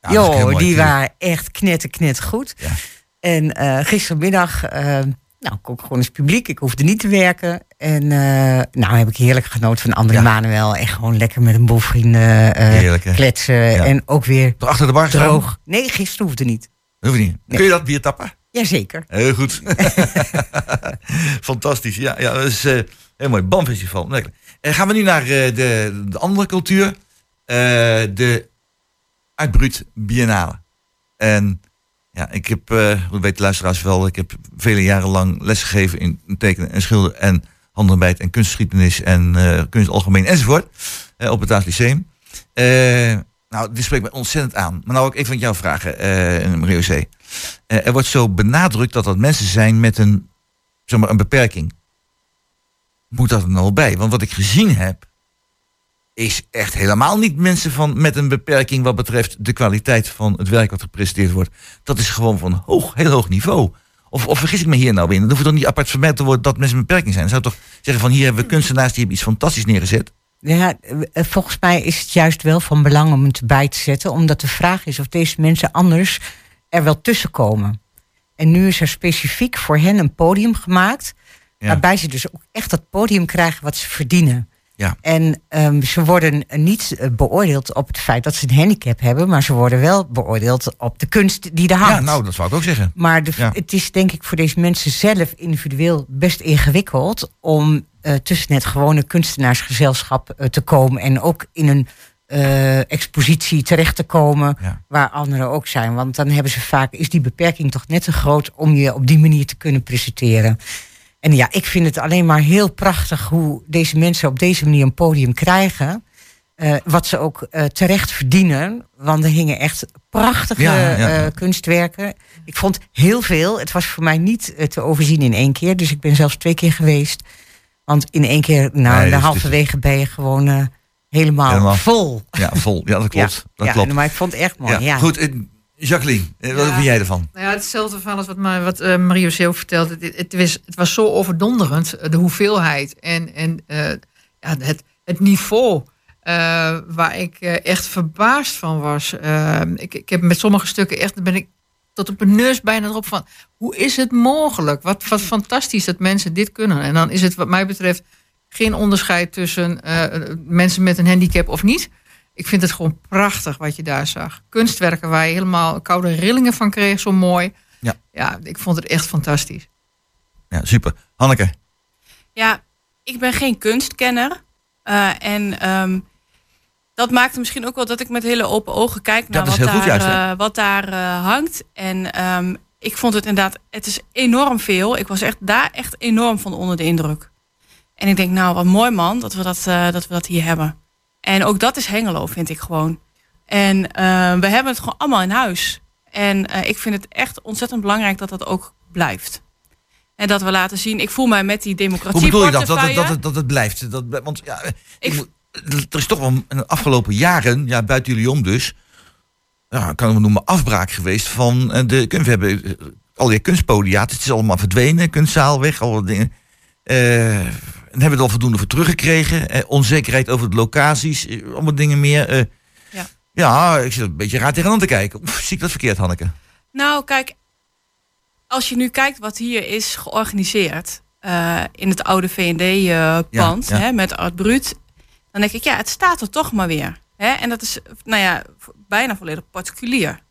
Ja, Jo, die waren echt knetter, knetter goed. Ja. En eh, gistermiddag, eh, nou, kon ik gewoon eens publiek. Ik hoefde niet te werken. En eh, nou heb ik heerlijk genoten van André Ja. Manuel. En gewoon lekker met een boel vrienden eh, kletsen. Ja. En ook weer achter de bar droog. Nee, gisteren hoefde niet. Hoef je niet. Nee. Kun je dat bier tappen? Jazeker. Heel goed. Fantastisch. Ja, ja dat is eh, heel mooi. BAM-festival. Lekker. En gaan we nu naar de, de andere cultuur. De Uitbruut Biennale. En ja, ik heb, eh hoe weet de luisteraars wel, ik heb vele jaren lang lesgegeven in tekenen en schilderen en handarbeid en kunstgeschiedenis en eh kunst algemeen enzovoort. eh, op het Daas nou, dit spreekt mij ontzettend aan. Maar nou ook even van jou vragen, eh Mario C. Er wordt zo benadrukt dat dat mensen zijn met een, zeg maar, een beperking. Moet dat er nou bij? Want wat ik gezien heb, is echt helemaal niet mensen van, met een beperking wat betreft de kwaliteit van het werk wat gepresenteerd wordt. Dat is gewoon van hoog, heel hoog niveau. Of, of vergis ik me hier nou in? Dan hoeft toch niet apart vermeld te worden dat mensen met een beperking zijn. Dan zou toch zeggen van hier hebben we kunstenaars die hebben iets fantastisch neergezet. Ja, eh, volgens mij is het juist wel van belang om het erbij te zetten. Omdat de vraag is of deze mensen anders er wel tussen komen. En nu is er specifiek voor hen een podium gemaakt. Ja. Waarbij ze dus ook echt dat podium krijgen wat ze verdienen. Ja. En ehm, ze worden niet eh, beoordeeld op het feit dat ze een handicap hebben. Maar ze worden wel beoordeeld op de kunst die er hangt. Ja, nou, dat zou ik ook zeggen. Maar de, Ja. het is denk ik voor deze mensen zelf individueel best ingewikkeld om eh, tussen het gewone kunstenaarsgezelschap eh, te komen en ook in een eh, expositie terecht te komen Ja. waar anderen ook zijn. Want dan hebben ze vaak, is die beperking toch net te groot om je op die manier te kunnen presenteren. En ja, ik vind het alleen maar heel prachtig hoe deze mensen op deze manier een podium krijgen. Eh, wat ze ook eh, terecht verdienen. Want er hingen echt prachtige Ja, ja, ja. eh, kunstwerken. Ik vond heel veel. Het was voor mij niet te overzien in één keer. Dus ik ben zelfs twee keer geweest. Want in één keer, nou, Nee, de dus- halverwege ben je gewoon helemaal, Helemaal. vol. Ja, vol. Ja, dat klopt. Ja, dat ja, klopt. Maar ik vond het echt mooi. Ja, Goed, Jacqueline, eh, wat Ja. vind jij ervan? Nou ja, hetzelfde verhaal als wat, wat eh, Mario Zeeuw vertelde. Het, het, was, het was zo overdonderend, eh, de hoeveelheid en, en ja, het, het niveau. waar ik echt verbaasd van was. Ik, ik heb met sommige stukken echt, ben ik tot op een neus bijna erop van. Hoe is het mogelijk? Wat, wat fantastisch dat mensen dit kunnen. En dan is het wat mij betreft geen onderscheid tussen mensen met een handicap of niet. Ik vind het gewoon prachtig wat je daar zag. Kunstwerken waar je helemaal koude rillingen van kreeg, zo mooi. Ja. ja, ik vond het echt fantastisch. Ja, super. Hanneke, Ja, ik ben geen kunstkenner. Eh, en ehm, dat maakt misschien ook wel dat ik met hele open ogen kijk naar Dat is wat, heel goed daar, juist, eh, wat daar eh, hangt. En ehm, ik vond het inderdaad, het is enorm veel. Ik was echt daar echt enorm van onder de indruk. En ik denk, nou, wat mooi man dat we dat, eh, dat, we dat hier hebben. En ook dat is Hengelo, vind ik gewoon. En eh, we hebben het gewoon allemaal in huis. En eh, ik vind het echt ontzettend belangrijk dat dat ook blijft. En dat we laten zien, ik voel mij met die democratie Hoe bedoel je dat? Dat het, dat het, dat het blijft? Dat, want ja, ik Ik- er is toch wel in de afgelopen jaren, ja, buiten jullie om dus, ja, kan we noemen afbraak geweest van eh, de kunst. We hebben al die kunstpodia, het is allemaal verdwenen, kunstzaal weg, alle dingen. En hebben we er al voldoende voor teruggekregen. Eh, onzekerheid over de locaties, eh, allemaal dingen meer. eh. Ja. ja, ik zit een beetje raar tegenaan te kijken. Oef, zie ik dat verkeerd, Hanneke? Nou, kijk, als je nu kijkt wat hier is georganiseerd eh, in het oude V&D-pand Ja, ja. met Art Brut, dan denk ik, ja, het staat er toch maar weer. Hè? En dat is, nou ja, bijna volledig particulier.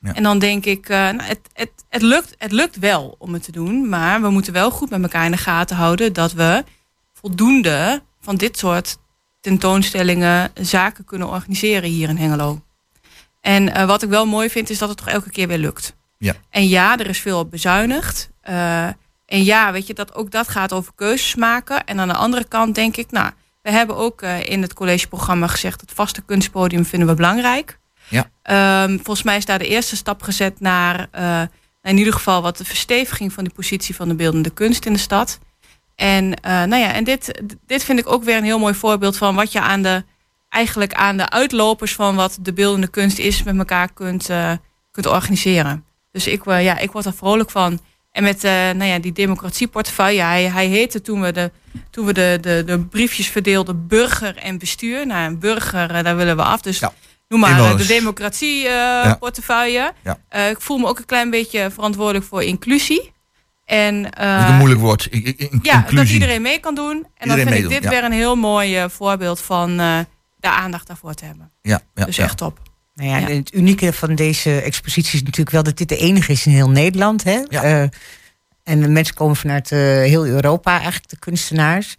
Ja. En dan denk ik, nou, het, het, het, lukt, het lukt wel om het te doen, maar we moeten wel goed met elkaar in de gaten houden dat we voldoende van dit soort tentoonstellingen, zaken kunnen organiseren hier in Hengelo. En eh, wat ik wel mooi vind, is dat het toch elke keer weer lukt. Ja. En ja, er is veel op bezuinigd. Eh, en ja, weet je, dat ook dat gaat over keuzes maken. En aan de andere kant denk ik, nou, we hebben ook eh, in het collegeprogramma gezegd, het vaste kunstpodium vinden we belangrijk. Ja. Ehm, volgens mij is daar de eerste stap gezet naar, in ieder geval wat de versteviging van de positie van de beeldende kunst in de stad. En, eh, nou ja, en dit, dit vind ik ook weer een heel mooi voorbeeld van wat je aan de, eigenlijk aan de uitlopers van wat de beeldende kunst is met elkaar kunt, eh, kunt organiseren. Dus ik, eh, ja, ik word er vrolijk van. En met nou ja, die democratieportefeuille, hij, hij heette toen we, de, toen we de, de, de briefjes verdeelden burger en bestuur. Nou, een burger, daar willen we af. Dus Ja. noem maar de democratieportefeuille. Ja. Ik voel me ook een klein beetje verantwoordelijk voor inclusie. En, eh, Dat is een moeilijk woord. In- ja, dat iedereen mee kan doen. En Iedereen dan vind meedoen, ik dit ja. weer een heel mooi eh, voorbeeld van eh de aandacht daarvoor te hebben. Ja, ja, dus ja. echt top. Nou ja, Het unieke van deze expositie is natuurlijk wel dat dit de enige is in heel Nederland. Hè? Ja. Eh, en de mensen komen vanuit eh, heel Europa, eigenlijk de kunstenaars.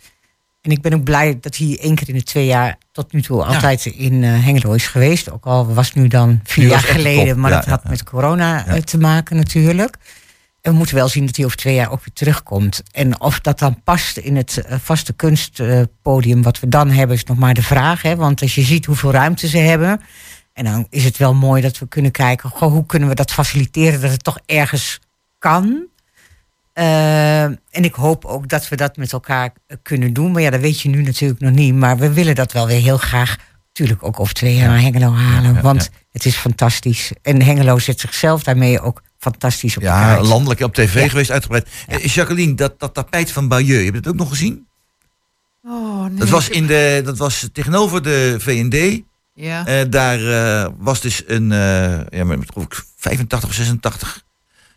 En ik ben ook blij dat hij één keer in de twee jaar tot nu toe altijd in eh, Hengelo is geweest. Ook al was het nu dan vier Nu jaar geleden, maar Ja, dat had met corona Ja. te maken natuurlijk. En we moeten wel zien dat hij over twee jaar ook weer terugkomt. En of dat dan past in het eh, vaste kunstpodium wat we dan hebben, is nog maar de vraag. Hè? Want als je ziet hoeveel ruimte ze hebben. En dan is het wel mooi dat we kunnen kijken, goh, hoe kunnen we dat faciliteren dat het toch ergens kan. Eh, en ik hoop ook dat we dat met elkaar eh, kunnen doen. Maar ja, dat weet je nu natuurlijk nog niet. Maar we willen dat wel weer heel graag, natuurlijk ook over twee jaar naar Hengelo halen. ja, want ja. het is fantastisch. En Hengelo zet zichzelf daarmee ook fantastisch op de Ja, landelijk op tv Ja. geweest, uitgebreid. Ja. Eh, Jacqueline, dat, dat tapijt van Bayeux, heb je dat ook nog gezien? Oh, nee. Dat was, in de, dat was tegenover de V&D. Ja. Eh, daar eh, was dus een, eh, ja, met, geloof ik 85 of 86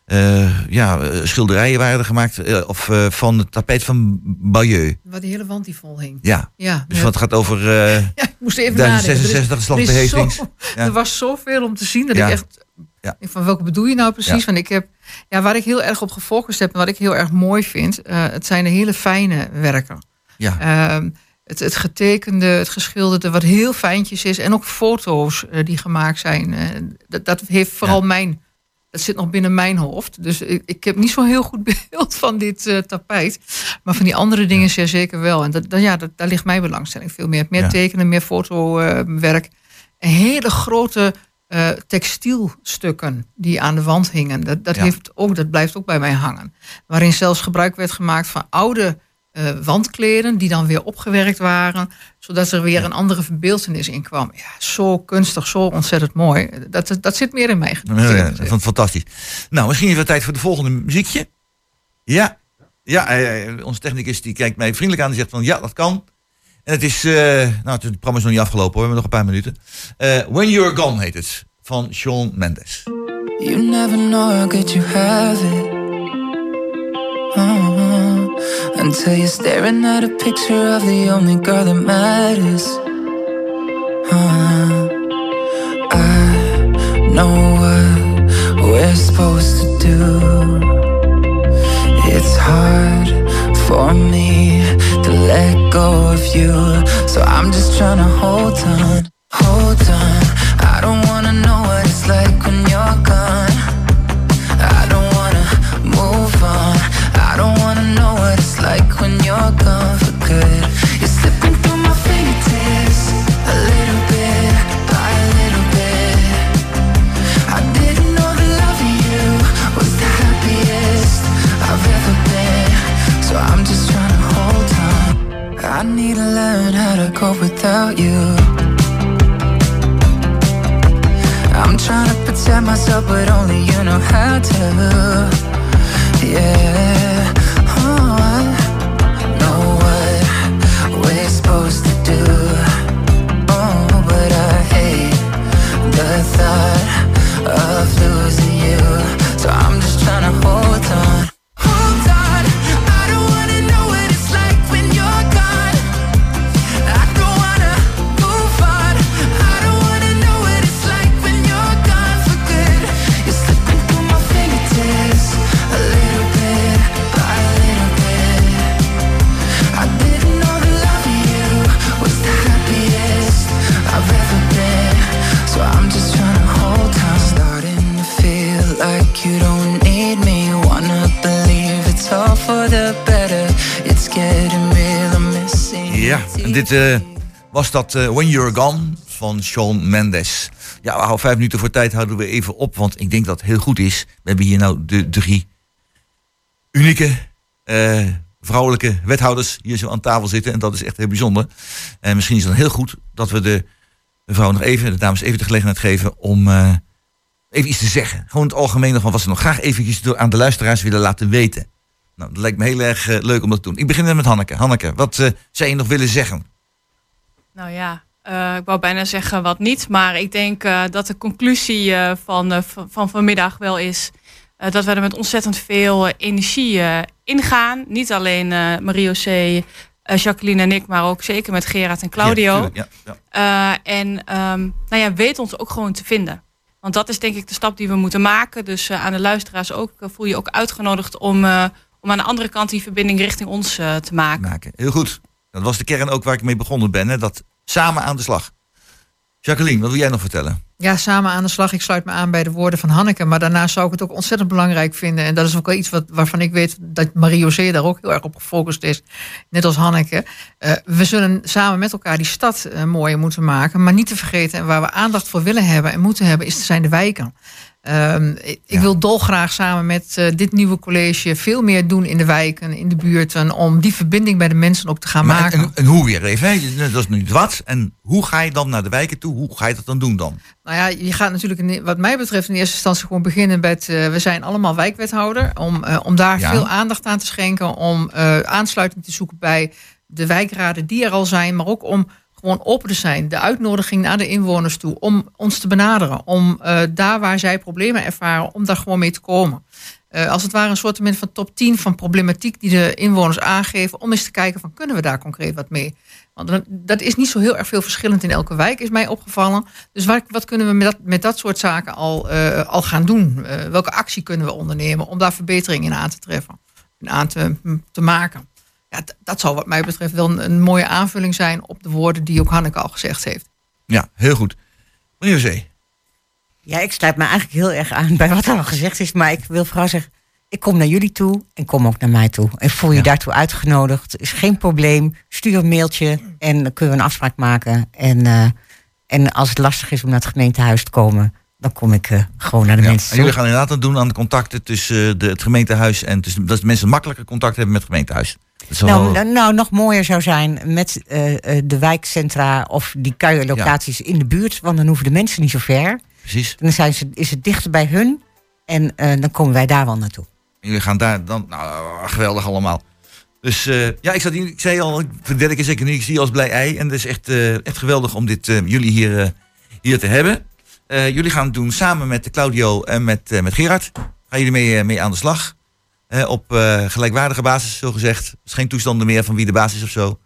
eh, ja, schilderijen waren er gemaakt of, eh, van het tapijt van Bayeux. Waar die hele wand die vol hing. Ja, Ja, dus wat gaat over eh Ja, ik moest even nadenken. 1066, dat is slag Er de is zo- Ja. Er was zoveel om te zien dat Ja. ik echt. Ja. Van welke bedoel je nou precies? Ja. Want ik heb. Ja, waar ik heel erg op gefocust heb en wat ik heel erg mooi vind, eh, het zijn de hele fijne werken. Ja. Ehm, het, het getekende, het geschilderde, wat heel fijntjes is. En ook foto's eh, die gemaakt zijn. eh, dat, dat heeft vooral mijn. Dat zit nog binnen mijn hoofd. Dus ik, ik heb niet zo'n heel goed beeld van dit tapijt. Maar van die andere dingen zeer zeker wel. En dat, ja, dat, daar ligt mijn belangstelling veel meer. Meer Ja. tekenen, meer fotowerk. en hele grote eh, textielstukken die aan de wand hingen. Dat, dat, Ja. heeft ook, dat blijft ook bij mij hangen. Waarin zelfs gebruik werd gemaakt van oude eh, wandkleden die dan weer opgewerkt waren, zodat er weer een andere verbeeldenis in kwam. Ja, zo kunstig, zo ontzettend mooi. Dat, dat, dat zit meer in mij. Ja, genoteerd. ja, ik vond het fantastisch. Nou, misschien is het tijd voor de volgende muziekje. Ja, ja onze technicus die kijkt mij vriendelijk aan en zegt van ja, dat kan. En het is, eh, nou, het programma is nog niet afgelopen hoor, we hebben nog een paar minuten. Eh, When You're Gone heet het, van Shawn Mendes. You never know how good you have it. Uh-huh. Until you're staring at a picture of the only girl that matters. Uh, I know what we're supposed to do. It's hard for me let go of you. So I'm just trying to hold on, hold on. I don't wanna know what it's like when you're you. I'm trying to protect myself, but only you know how to. Yeah. En dit eh, was dat eh, When You're Gone van Shawn Mendes. Ja, we houden vijf minuten voor tijd, houden we even op, want ik denk dat het heel goed is. We hebben hier nou de drie unieke eh, vrouwelijke wethouders hier zo aan tafel zitten. En dat is echt heel bijzonder. En misschien is het dan heel goed dat we de, de vrouw nog even, de dames even de gelegenheid geven om even iets te zeggen. Gewoon het algemene van wat ze nog graag eventjes aan de luisteraars willen laten weten. Nou, dat lijkt me heel erg eh, leuk om dat te doen. Ik begin met Hanneke. Hanneke, wat eh, zou je nog willen zeggen? Nou ja, eh, ik wou bijna zeggen wat niet. Maar ik denk dat de conclusie van, van, van vanmiddag wel is... dat we er met ontzettend veel energie eh, ingaan. Niet alleen Marie-José, eh, Jacqueline en ik... maar ook zeker met Gerard en Claudio. Ja, tuurlijk, ja, ja. En ehm, nou ja, weet ons ook gewoon te vinden. Want dat is denk ik de stap die we moeten maken. Dus aan de luisteraars ook, voel je ook uitgenodigd om, om aan de andere kant die verbinding richting ons eh, te maken. maken. Heel goed. Dat was de kern ook waar ik mee begonnen ben. Hè? Dat samen aan de slag. Jacqueline, wat wil jij nog vertellen? Ja, samen aan de slag. Ik sluit me aan bij de woorden van Hanneke. Maar daarnaast zou ik het ook ontzettend belangrijk vinden. En dat is ook wel iets wat, waarvan ik weet dat Marie-José daar ook heel erg op gefocust is. Net als Hanneke. Eh, we zullen samen met elkaar die stad eh, mooier moeten maken. Maar niet te vergeten, en waar we aandacht voor willen hebben en moeten hebben, is, zijn de wijken. Ehm, ik Ja. wil dolgraag samen met eh, dit nieuwe college veel meer doen in de wijken, in de buurten. Om die verbinding bij de mensen ook te gaan Maar maken. en, en hoe weer even? hè? Dat is nu het wat. En hoe ga je dan naar de wijken toe? Hoe ga je dat dan doen dan? Nou ja, je gaat natuurlijk, in, wat mij betreft, in eerste instantie gewoon beginnen met. eh, we zijn allemaal wijkwethouder. Om, eh, om daar Ja. veel aandacht aan te schenken. Om aansluiting te zoeken bij de wijkraden die er al zijn. Maar ook om gewoon open te zijn. De uitnodiging naar de inwoners toe. Om ons te benaderen. Om eh, daar waar zij problemen ervaren, om daar gewoon mee te komen. Eh, als het ware een soort van top 10 van problematiek die de inwoners aangeven. Om eens te kijken van kunnen we daar concreet wat mee. Want dat is niet zo heel erg veel verschillend in elke wijk, is mij opgevallen. Dus wat, wat kunnen we met dat, met dat soort zaken al, eh, al gaan doen? Welke actie kunnen we ondernemen om daar verbeteringen in aan te treffen? En aan te, te maken? Ja, d- dat zou wat mij betreft wel een, een mooie aanvulling zijn op de woorden die ook Hanneke al gezegd heeft. Ja, heel goed. Meneer José. Ja, ik sluit me eigenlijk heel erg aan bij wat er al gezegd is. Maar ik wil vooral zeggen, ik kom naar jullie toe en kom ook naar mij toe. En voel je Ja. daartoe uitgenodigd. Is geen probleem. Stuur een mailtje en dan kunnen we een afspraak maken. En, eh, en als het lastig is om naar het gemeentehuis te komen, dan kom ik eh, gewoon naar de Ja. mensen En jullie gaan inderdaad aan doen aan de contacten tussen eh, de, het gemeentehuis en tussen, dat de mensen makkelijker contact hebben met het gemeentehuis. Dat Nou, wel- nou, nou, nog mooier zou zijn met eh, de wijkcentra of die kuierlocaties in de buurt. Want dan hoeven de mensen niet zo ver. precies. Dan zijn ze, is het dichter bij hun en dan komen wij daar wel naartoe. En jullie gaan daar dan, nou, geweldig allemaal. Dus ja, ik, zat hier, ik zei al, de derde keer zeker nu, ik zie je als blij ei. En het is echt, echt geweldig om dit, jullie hier, hier te hebben. Eh, jullie gaan het doen samen met Claudio en met, eh, met Gerard. Gaan jullie mee, eh, mee aan de slag. Op eh, gelijkwaardige basis, zo gezegd. Dus geen toestanden meer van wie de baas is of zo.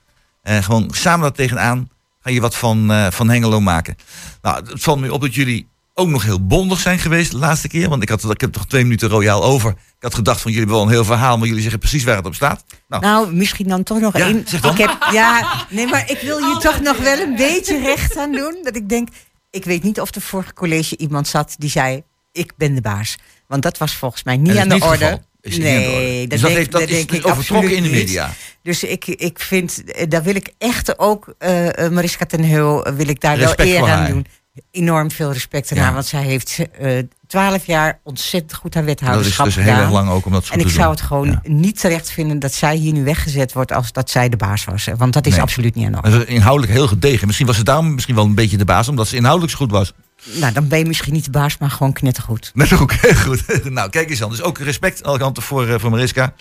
Eh, gewoon samen dat tegenaan. Ga je wat van, eh, van Hengelo maken. Nou, het valt me op dat jullie ook nog heel bondig zijn geweest de laatste keer. Want ik, had, ik heb toch twee minuten royaal over. Ik had gedacht van jullie hebben wel een heel verhaal, maar jullie zeggen precies waar het op staat. Nou, Nou, misschien dan toch nog Ja, één. zeg dan. Ik heb, ja, nee, maar ik wil je toch nog wel een beetje recht aan doen. Dat ik denk, ik weet niet of er vorige college iemand zat die zei: Ik ben de baas. Want dat was volgens mij niet aan de niet orde. Is aan de orde. nee, Dus dat, denk, heeft, dat dat is denk ik overtrokken in de niet. media. Dus ik, ik vind, eh, daar wil ik echt ook, eh eh, Mariska ten Heel, eh, wil ik daar Respect wel eer aan haar. doen. Enorm veel respect ernaar. Ja. Want zij heeft eh, twaalf jaar ontzettend goed haar Dat is wethouderschap dus heel gedaan. erg lang ook om dat zo En ik doen. zou het gewoon Ja. niet terecht vinden dat zij hier nu weggezet wordt als dat zij de baas was. Want dat is Nee. absoluut niet aan de is inhoudelijk heel gedegen. Misschien was ze daarom misschien wel een beetje de baas, omdat ze inhoudelijk zo goed was. Nou, dan ben je misschien niet de baas, maar gewoon knettergoed. Heel goed. nou, kijk eens dan. Dus ook respect alle kanten voor, eh, voor Mariska.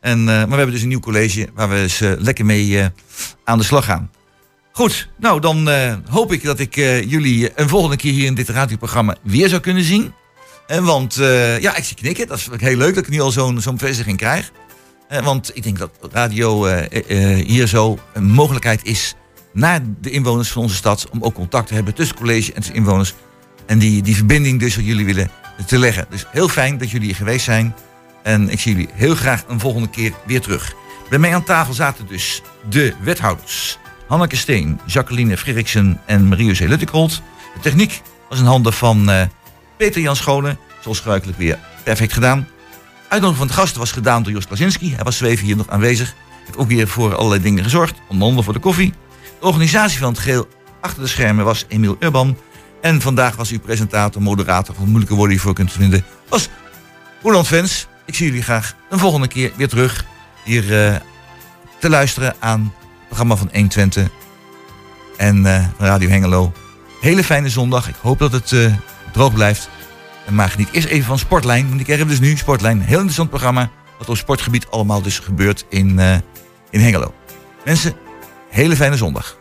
En, eh, maar we hebben dus een nieuw college waar we eens lekker mee aan de slag gaan. Goed, nou dan eh, hoop ik dat ik eh, jullie een volgende keer hier in dit radioprogramma weer zou kunnen zien. En want eh, ja, ik zie knikken. Dat is heel leuk dat ik nu al zo'n zo'n bevestiging krijg. Eh, want ik denk dat radio eh, eh, eh, hier zo een mogelijkheid is naar de inwoners van onze stad. Om ook contact te hebben tussen college en inwoners. En die, die verbinding dus wat jullie willen te leggen. Dus heel fijn dat jullie hier geweest zijn. En ik zie jullie heel graag een volgende keer weer terug. Bij mij aan tafel zaten dus de wethouders. Hanneke Steen, Jacqueline Freriksen en Marie-José. De techniek was in handen van eh, Peter Jan Scholen. Zoals gebruikelijk weer perfect gedaan. Uitnodiging van de gasten was gedaan door Jos Klasinski. Hij was zweven hier nog aanwezig. Heeft ook weer voor allerlei dingen gezorgd. Onder andere voor de koffie. De organisatie van het geheel achter de schermen was Emiel Urban. En vandaag was uw presentator, moderator, van moeilijke woorden die je voor kunt vinden, was Roland Vens. Ik zie jullie graag een volgende keer weer terug hier eh, te luisteren aan het programma van 120 en eh, Radio Hengelo. Hele fijne zondag. Ik hoop dat het eh, droog blijft. En maar geniet eerst even van Sportlijn. Want ik heb dus nu Sportlijn. Heel interessant programma. Wat op sportgebied allemaal dus gebeurt in, eh, in Hengelo. Mensen, hele fijne zondag.